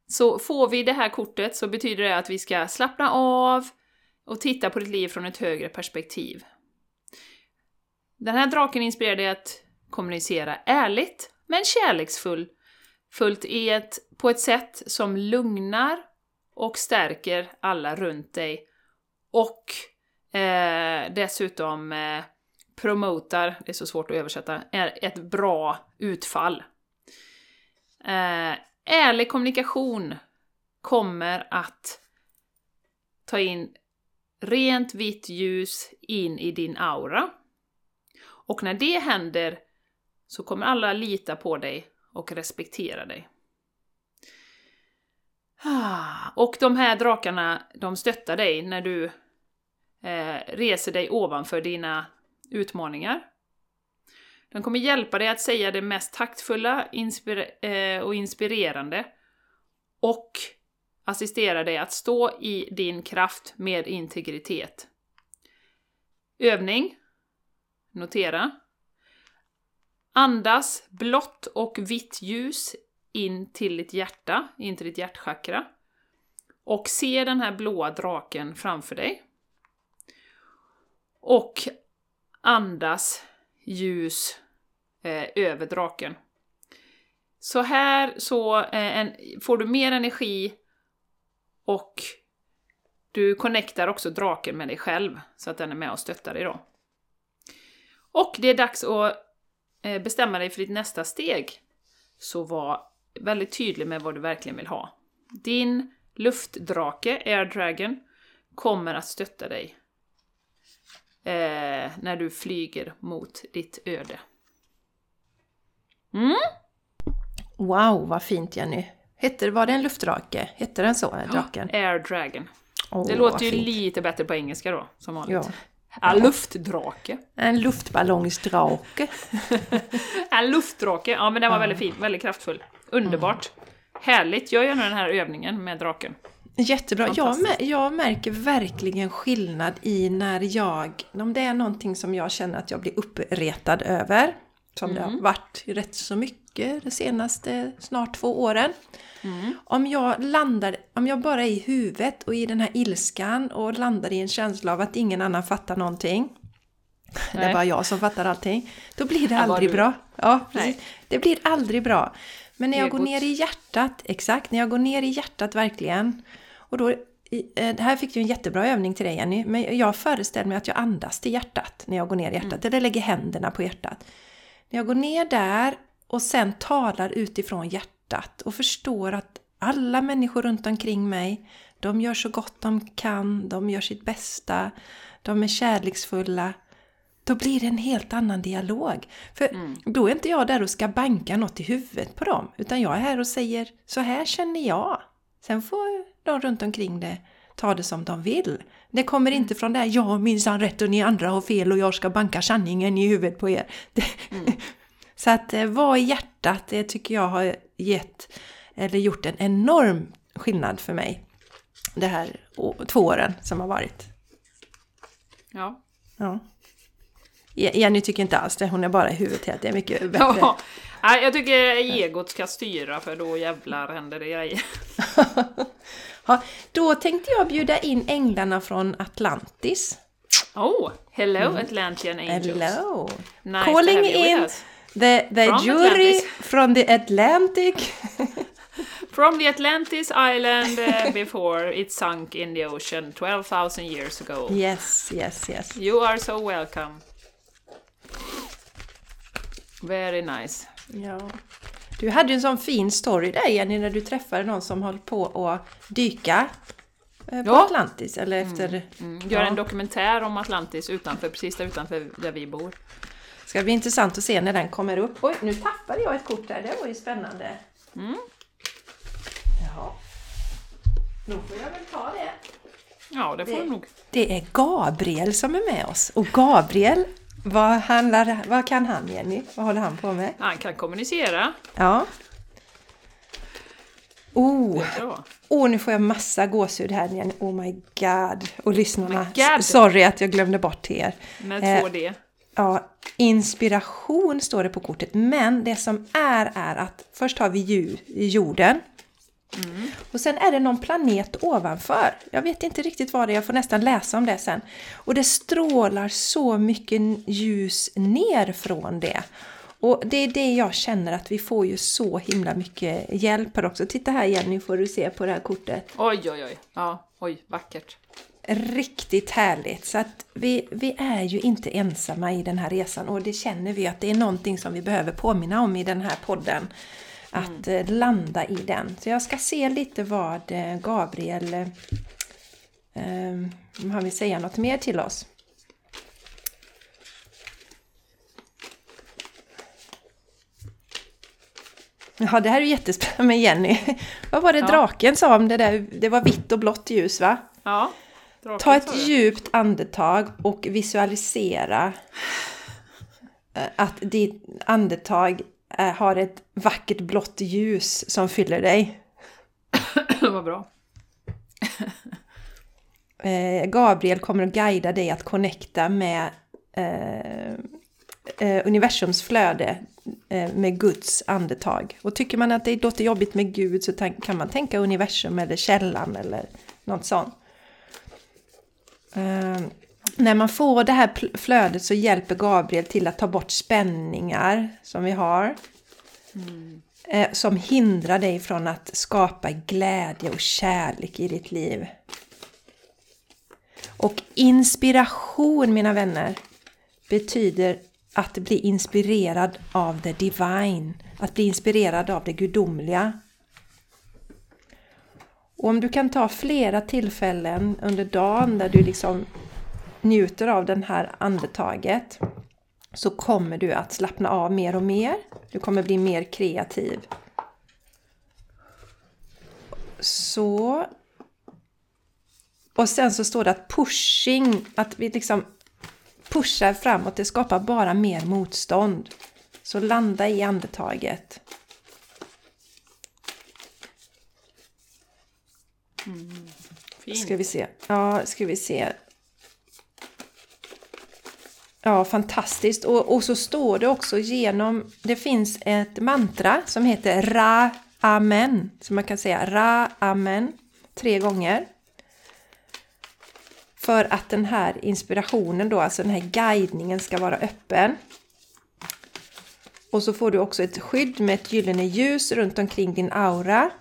S1: Så får vi det här kortet så betyder det att vi ska slappna av och titta på ditt liv från ett högre perspektiv. Den här draken inspirerar dig att kommunicera ärligt, men kärleksfullt fullt i ett, på ett sätt som lugnar och stärker alla runt dig och eh, dessutom eh, promotar, det är så svårt att översätta, är ett bra utfall. Eh, ärlig kommunikation kommer att ta in rent vitt ljus in i din aura. Och när det händer så kommer alla lita på dig och respektera dig. Ah. Och de här drakarna, de stöttar dig när du eh, reser dig ovanför dina utmaningar. De kommer hjälpa dig att säga det mest taktfulla inspir eh, och inspirerande och assistera dig att stå i din kraft med integritet. Övning. Notera. Andas blått och vitt ljus in till ditt hjärta, in till ditt hjärtchakra. Och se den här blåa draken framför dig. Och andas ljus eh, över draken. Så här så eh, en, får du mer energi och du connectar också draken med dig själv, så att den är med och stöttar dig då. Och det är dags att eh, bestämma dig för ditt nästa steg. Så var väldigt tydlig med vad du verkligen vill ha. Din luftdrake, Air Dragon, kommer att stötta dig eh, när du flyger mot ditt öde. Mm?
S2: Wow, vad fint Jenny! Hette, var det en luftdrake? Hette den så, draken?
S1: Ja, Air Dragon.
S2: Oh,
S1: det låter ju fint. lite bättre på engelska då, som vanligt.
S2: Ja.
S1: Ja, luftdrake.
S2: En luftballongsdrake.
S1: en luftdrake, ja men den var väldigt fin, väldigt kraftfull. Underbart. Härligt, gör gärna den här övningen med draken.
S2: Jättebra. Jag, jag märker verkligen skillnad i när jag, om det är någonting som jag känner att jag blir uppretad över, som mm. det har mm. varit rätt så mycket de senaste snart två åren. Mm. Om jag landar, om jag bara är i huvudet och i den här ilskan och landar i en känsla av att ingen annan fattar någonting. Nej. Det är bara jag som fattar allting. Då blir det aldrig bra. Ja, precis. Det blir aldrig bra. Men när jag går ner i hjärtat, exakt, när jag går ner i hjärtat verkligen. Och då, eh, här fick du en jättebra övning till dig Jenny, men jag föreställer mig att jag andas till hjärtat när jag går ner i hjärtat, mm. eller lägger händerna på hjärtat. När jag går ner där och sen talar utifrån hjärtat och förstår att alla människor runt omkring mig, de gör så gott de kan, de gör sitt bästa, de är kärleksfulla. Då blir det en helt annan dialog. För mm. då är inte jag där och ska banka något i huvudet på dem, utan jag är här och säger så här känner jag. Sen får de runt omkring det ta det som de vill. Det kommer mm. inte från det här, jag minsann rätt och ni andra har fel och jag ska banka sanningen i huvudet på er. Mm. Så att eh, vara i hjärtat, det tycker jag har gett, eller gjort en enorm skillnad för mig. Det här två åren som har varit.
S1: Ja.
S2: Ja. Jenny tycker inte alls det, hon är bara i huvudet. Det är mycket bättre.
S1: Ja, jag tycker egot ska styra för då jävlar händer det grejer.
S2: ja, då tänkte jag bjuda in änglarna från Atlantis.
S1: Oh, hello mm. Atlantean angels.
S2: Hello!
S1: Nice
S2: Calling in the, the from jury Atlantis. from the Atlantic.
S1: from the Atlantis island uh, before it sunk in the ocean 12,000 years ago.
S2: Yes, yes, yes.
S1: You are so welcome. Very nice.
S2: Ja. Du hade ju en sån fin story där Jenny när du träffade någon som höll på att dyka eh, på ja. Atlantis eller mm. efter...
S1: Mm. Mm. Gör ja. en dokumentär om Atlantis utanför, precis där utanför där vi bor.
S2: Ska bli intressant att se när den kommer upp. Oj, nu tappade jag ett kort där, det var ju spännande. Mm. Ja. Då får jag väl ta det.
S1: Ja, det får det, du nog.
S2: Det är Gabriel som är med oss och Gabriel vad, handlar, vad kan han Jenny? Vad håller han på med?
S1: Han kan kommunicera.
S2: Ja. Oh, oh nu får jag massa gåshud här Jenny. Oh my god. Och lyssnarna, god. sorry att jag glömde bort er.
S1: Med 2D. Eh,
S2: ja, inspiration står det på kortet. Men det som är är att först har vi jorden. Mm. Och sen är det någon planet ovanför. Jag vet inte riktigt vad det är, jag får nästan läsa om det sen. Och det strålar så mycket ljus ner från det. Och det är det jag känner att vi får ju så himla mycket hjälp här också. Titta här Jenny får du se på det här kortet.
S1: Oj, oj, oj. Ja, oj, vackert
S2: riktigt härligt. Så att vi, vi är ju inte ensamma i den här resan och det känner vi att det är någonting som vi behöver påminna om i den här podden. Att mm. landa i den. Så jag ska se lite vad eh, Gabriel eh, om han vill säga något mer till oss. Ja, det här är jättespännande med Jenny. Vad var det ja. draken sa om det där? Det var vitt och blått ljus va?
S1: Ja.
S2: Ta ett djupt andetag och visualisera eh, att ditt andetag eh, har ett vackert blått ljus som fyller dig.
S1: Vad bra.
S2: Eh, Gabriel kommer att guida dig att connecta med eh, universums flöde med Guds andetag. Och tycker man att det låter jobbigt med Gud så kan man tänka universum eller källan eller något sånt. Eh, när man får det här flödet så hjälper Gabriel till att ta bort spänningar som vi har. Mm. Eh, som hindrar dig från att skapa glädje och kärlek i ditt liv. Och inspiration mina vänner betyder att bli inspirerad av det divine. Att bli inspirerad av det gudomliga. Och om du kan ta flera tillfällen under dagen där du liksom njuter av det här andetaget så kommer du att slappna av mer och mer. Du kommer bli mer kreativ. Så. Och sen så står det att pushing, att vi liksom pushar framåt, det skapar bara mer motstånd. Så landa i andetaget. Mm. Ska vi se. Ja, ska vi se. Ja, fantastiskt. Och, och så står det också genom, det finns ett mantra som heter Ra Amen. Så man kan säga Ra Amen tre gånger. För att den här inspirationen då, alltså den här guidningen ska vara öppen. Och så får du också ett skydd med ett gyllene ljus runt omkring din aura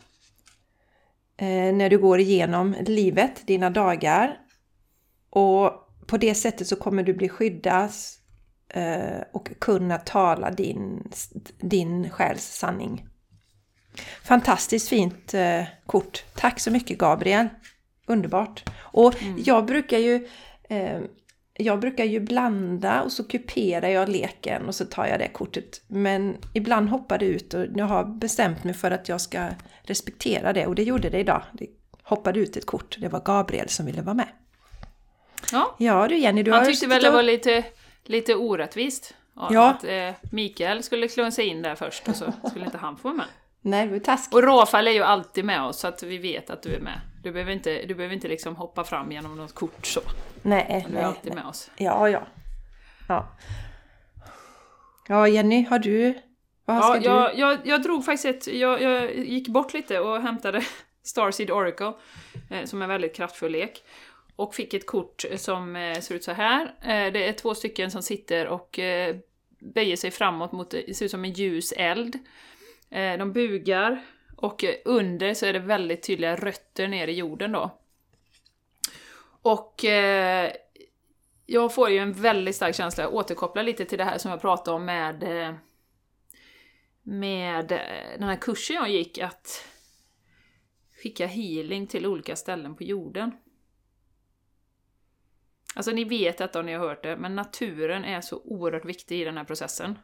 S2: när du går igenom livet, dina dagar. Och på det sättet så kommer du bli skyddad eh, och kunna tala din, din själs sanning. Fantastiskt fint eh, kort. Tack så mycket Gabriel. Underbart. Och mm. jag brukar ju eh, jag brukar ju blanda och så kuperar jag leken och så tar jag det kortet. Men ibland hoppar det ut och jag har bestämt mig för att jag ska respektera det och det gjorde det idag. Det hoppade ut ett kort. Det var Gabriel som ville vara med.
S1: Ja,
S2: ja du Jenny, du
S1: Han tyckte väl det var lite, lite orättvist. Ja. Att eh, Mikael skulle sig in där först och så skulle inte han få vara med.
S2: Nej, det var taskigt.
S1: Och Rafael är ju alltid med oss så att vi vet att du är med. Du behöver inte, du behöver inte liksom hoppa fram genom något kort så.
S2: Nej,
S1: du
S2: är
S1: alltid med oss.
S2: Ja, ja. Ja, ja Jenny, har du...
S1: Vad ska ja, jag, du? Jag, jag drog faktiskt ett... Jag, jag gick bort lite och hämtade Starseed Oracle, eh, som är en väldigt kraftfull lek. Och fick ett kort som eh, ser ut så här. Eh, det är två stycken som sitter och eh, böjer sig framåt mot, det ser ut som en ljus eld. Eh, de bugar och under så är det väldigt tydliga rötter ner i jorden då. Och eh, jag får ju en väldigt stark känsla, jag återkopplar lite till det här som jag pratade om med, eh, med eh, den här kursen jag gick, att skicka healing till olika ställen på jorden. Alltså ni vet detta om ni har hört det, men naturen är så oerhört viktig i den här processen.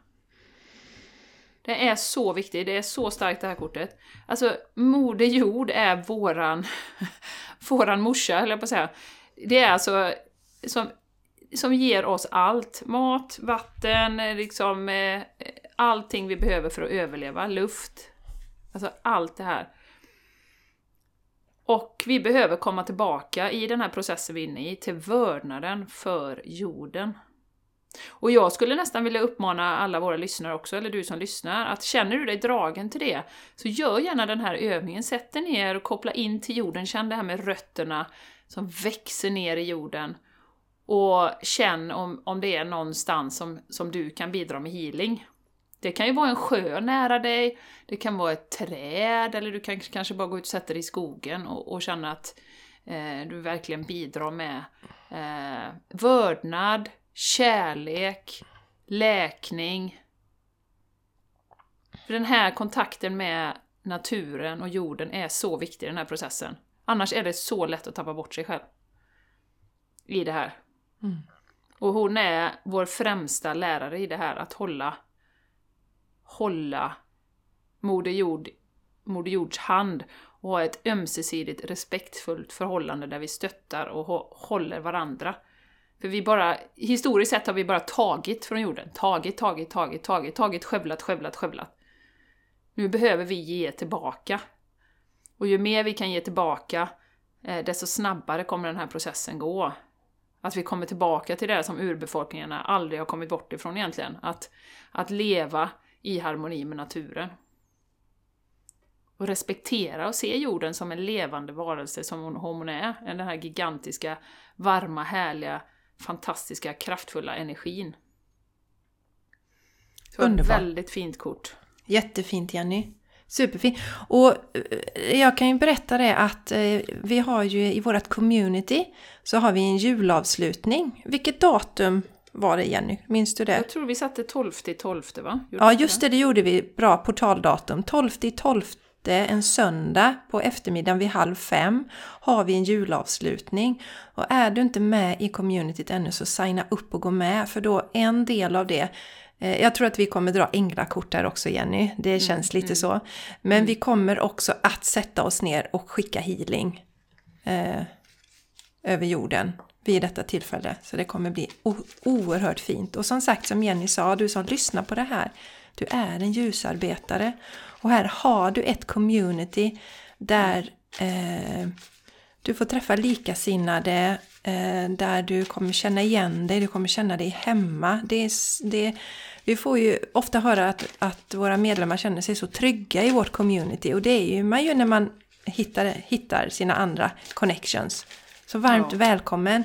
S1: Det är så viktigt, det är så starkt det här kortet. Alltså, Moder Jord är våran, våran morsa, höll jag på att säga. Det är alltså som, som ger oss allt. Mat, vatten, liksom eh, allting vi behöver för att överleva. Luft. Alltså allt det här. Och vi behöver komma tillbaka i den här processen vi är inne i, till vördnaden för jorden. Och jag skulle nästan vilja uppmana alla våra lyssnare också, eller du som lyssnar, att känner du dig dragen till det, så gör gärna den här övningen. Sätt dig ner och koppla in till jorden, känn det här med rötterna som växer ner i jorden. Och känn om, om det är någonstans som, som du kan bidra med healing. Det kan ju vara en sjö nära dig, det kan vara ett träd, eller du kan kanske bara gå ut och sätta dig i skogen och, och känna att eh, du verkligen bidrar med eh, vördnad, kärlek, läkning. För den här kontakten med naturen och jorden är så viktig i den här processen. Annars är det så lätt att tappa bort sig själv. I det här.
S2: Mm.
S1: Och hon är vår främsta lärare i det här, att hålla, hålla Moder, Jord, Moder Jords hand och ha ett ömsesidigt respektfullt förhållande där vi stöttar och håller varandra. För vi bara, historiskt sett har vi bara tagit från jorden. Tagit, tagit, tagit, tagit, tagit, skövlat, skövlat, skövlat. Nu behöver vi ge tillbaka. Och ju mer vi kan ge tillbaka, eh, desto snabbare kommer den här processen gå. Att vi kommer tillbaka till det som urbefolkningarna aldrig har kommit bort ifrån egentligen. Att, att leva i harmoni med naturen. Och respektera och se jorden som en levande varelse som hon, hon är. Den här gigantiska, varma, härliga, fantastiska, kraftfulla energin. Så Underbart. väldigt fint kort.
S2: Jättefint Jenny. Superfint. Och eh, jag kan ju berätta det att eh, vi har ju i vårt community så har vi en julavslutning. Vilket datum var det Jenny? Minns du det?
S1: Jag tror vi satte 12 i 12 va?
S2: Gjorde ja just det, det gjorde vi. Bra portaldatum. 12 i 12 en söndag på eftermiddagen vid halv fem har vi en julavslutning. Och är du inte med i communityt ännu så signa upp och gå med för då en del av det Eh, jag tror att vi kommer dra änglakort där också Jenny, det mm, känns mm, lite mm. så. Men mm. vi kommer också att sätta oss ner och skicka healing eh, över jorden vid detta tillfälle. Så det kommer bli oerhört fint. Och som sagt, som Jenny sa, du som lyssnar på det här, du är en ljusarbetare. Och här har du ett community där eh, du får träffa likasinnade, eh, där du kommer känna igen dig, du kommer känna dig hemma. Det är, det, vi får ju ofta höra att, att våra medlemmar känner sig så trygga i vårt community och det är ju man ju när man hittar, hittar sina andra connections. Så varmt ja. välkommen!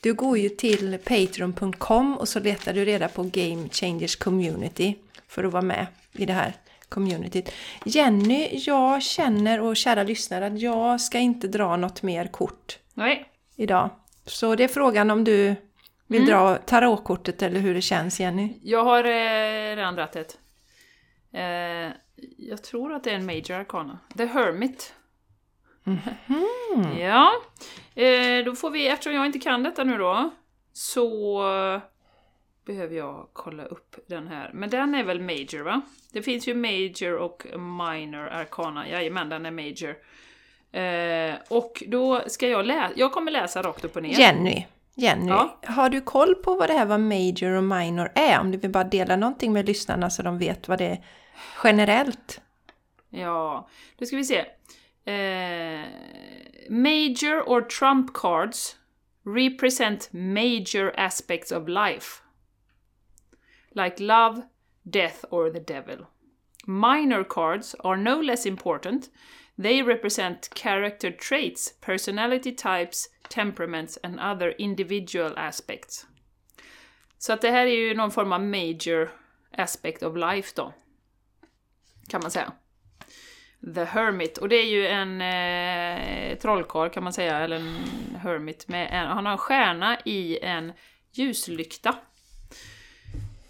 S2: Du går ju till patreon.com och så letar du reda på Game Changers Community för att vara med i det här communityt. Jenny, jag känner och kära lyssnare att jag ska inte dra något mer kort
S1: Nej.
S2: idag. Så det är frågan om du vill mm. dra tarotkortet eller hur det känns Jenny?
S1: Jag har eh, redan dragit ett. Eh, jag tror att det är en major arcana. The Hermit.
S2: Mm.
S1: Ja. Eh, då får vi, eftersom jag inte kan detta nu då, så behöver jag kolla upp den här. Men den är väl major va? Det finns ju major och minor arcana. Jajamän, den är major. Eh, och då ska jag läsa, jag kommer läsa rakt upp och ner.
S2: Jenny, Jenny, ja. har du koll på vad det här vad major och minor är? Om du vill bara dela någonting med lyssnarna så de vet vad det är generellt.
S1: Ja, då ska vi se. Eh, major or trump cards represent major aspects of life. Like love, death or the devil. Minor cards are no less important. They represent character traits, personality types, temperaments and other individual aspects. Så att det här är ju någon form av major aspect of life då. Kan man säga. The Hermit. Och det är ju en eh, trollkarl kan man säga, eller en hermit. Med en, han har en stjärna i en ljuslykta.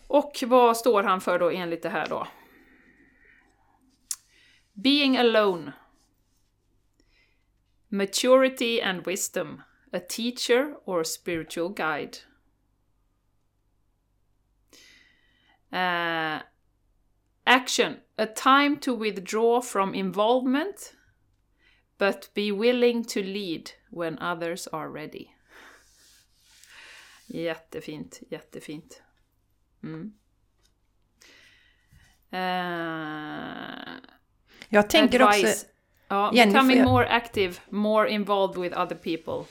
S1: Och vad står han för då enligt det här då? Being alone. Maturity and wisdom. A teacher or spiritual guide. Eh, action. A time to withdraw from involvement but be willing to lead when others are ready. Jättefint, jättefint. Mm. Uh,
S2: jag tänker advice. också...
S1: Ja, becoming more active, more involved with other people.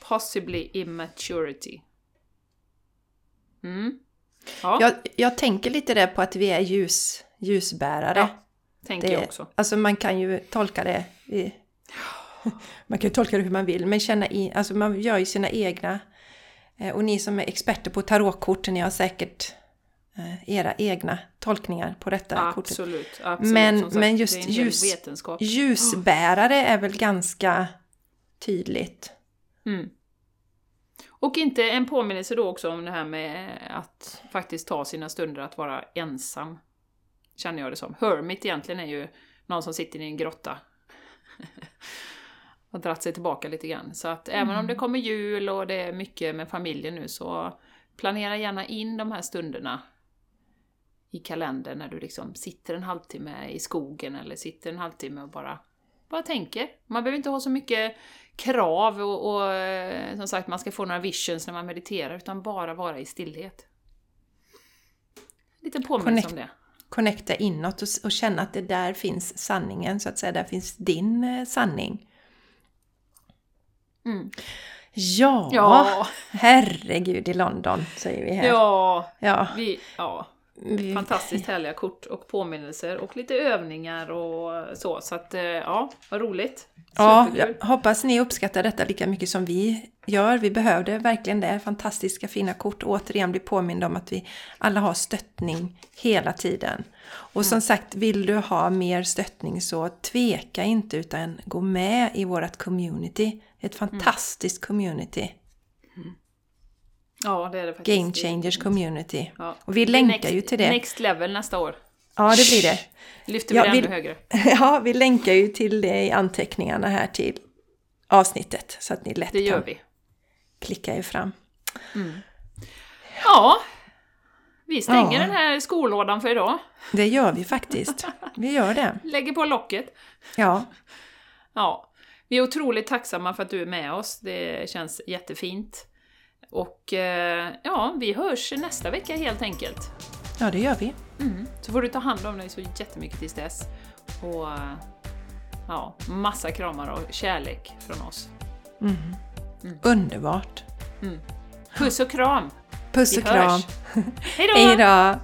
S1: Possibly immaturity. Mm.
S2: Ja. Jag, jag tänker lite där på att vi är ljus, ljusbärare. Ja,
S1: tänker det, jag också.
S2: Alltså man kan ju tolka det i, Man kan ju tolka det hur man vill, men känna in, alltså man gör ju sina egna Eh, och ni som är experter på tarotkort, ni har säkert eh, era egna tolkningar på detta
S1: absolut,
S2: kortet. Absolut, men, sagt, men just ljus, ljusbärare är väl ganska tydligt.
S1: Mm. Och inte en påminnelse då också om det här med att faktiskt ta sina stunder att vara ensam. Känner jag det som. Hermit egentligen är ju någon som sitter i en grotta. och dratt sig tillbaka lite grann. Så att även om det kommer jul och det är mycket med familjen nu så planera gärna in de här stunderna i kalendern när du liksom sitter en halvtimme i skogen eller sitter en halvtimme och bara, bara tänker. Man behöver inte ha så mycket krav och, och eh, som sagt man ska få några visions när man mediterar utan bara vara i stillhet. Lite påminnelse om det.
S2: Connecta inåt och, och känna att det där finns sanningen, så att säga. Där finns din eh, sanning.
S1: Mm.
S2: Ja,
S1: Ja.
S2: herregud i London, säger vi här.
S1: Ja,
S2: Ja,
S1: vi, ja, fantastiskt härliga kort och påminnelser och lite övningar och så. Så att, eh, ja, vad roligt.
S2: Ja,
S1: Superkul.
S2: jag hoppas ni uppskattar detta lika mycket som vi gör. Vi behövde verkligen det. Fantastiska fina kort. Återigen bli påminna om att vi alla har stöttning hela tiden. Och som sagt, vill du ha mer stöttning så tveka inte utan gå med i vårt community. Ett fantastiskt community.
S1: Ja, det är det faktiskt.
S2: Game Changers community.
S1: Ja.
S2: Och vi länkar
S1: next,
S2: ju till det.
S1: Next level nästa år.
S2: Ja, det blir det.
S1: Lyfter vi
S2: Ja,
S1: det
S2: vi-
S1: ännu högre.
S2: Ja, vi länkar ju till det i anteckningarna här till avsnittet. Så att ni lätt
S1: Det gör
S2: kan
S1: vi.
S2: klicka er fram.
S1: Ja, vi stänger
S2: Ja.
S1: den här skolådan för idag.
S2: Det gör vi faktiskt. Vi gör det.
S1: Lägger på locket.
S2: Ja,
S1: Ja, vi är otroligt tacksamma för att du är med oss. Det känns jättefint. Och eh, ja, vi hörs nästa vecka helt enkelt.
S2: ja det gör vi.
S1: Mm. Så får du ta hand om dig så jättemycket tills dess. Och ja, massa kramar och kärlek från oss.
S2: Underbart.
S1: Puss och kram!
S2: Puss
S1: Vi
S2: och kram.
S1: Hej då!
S2: Hej då!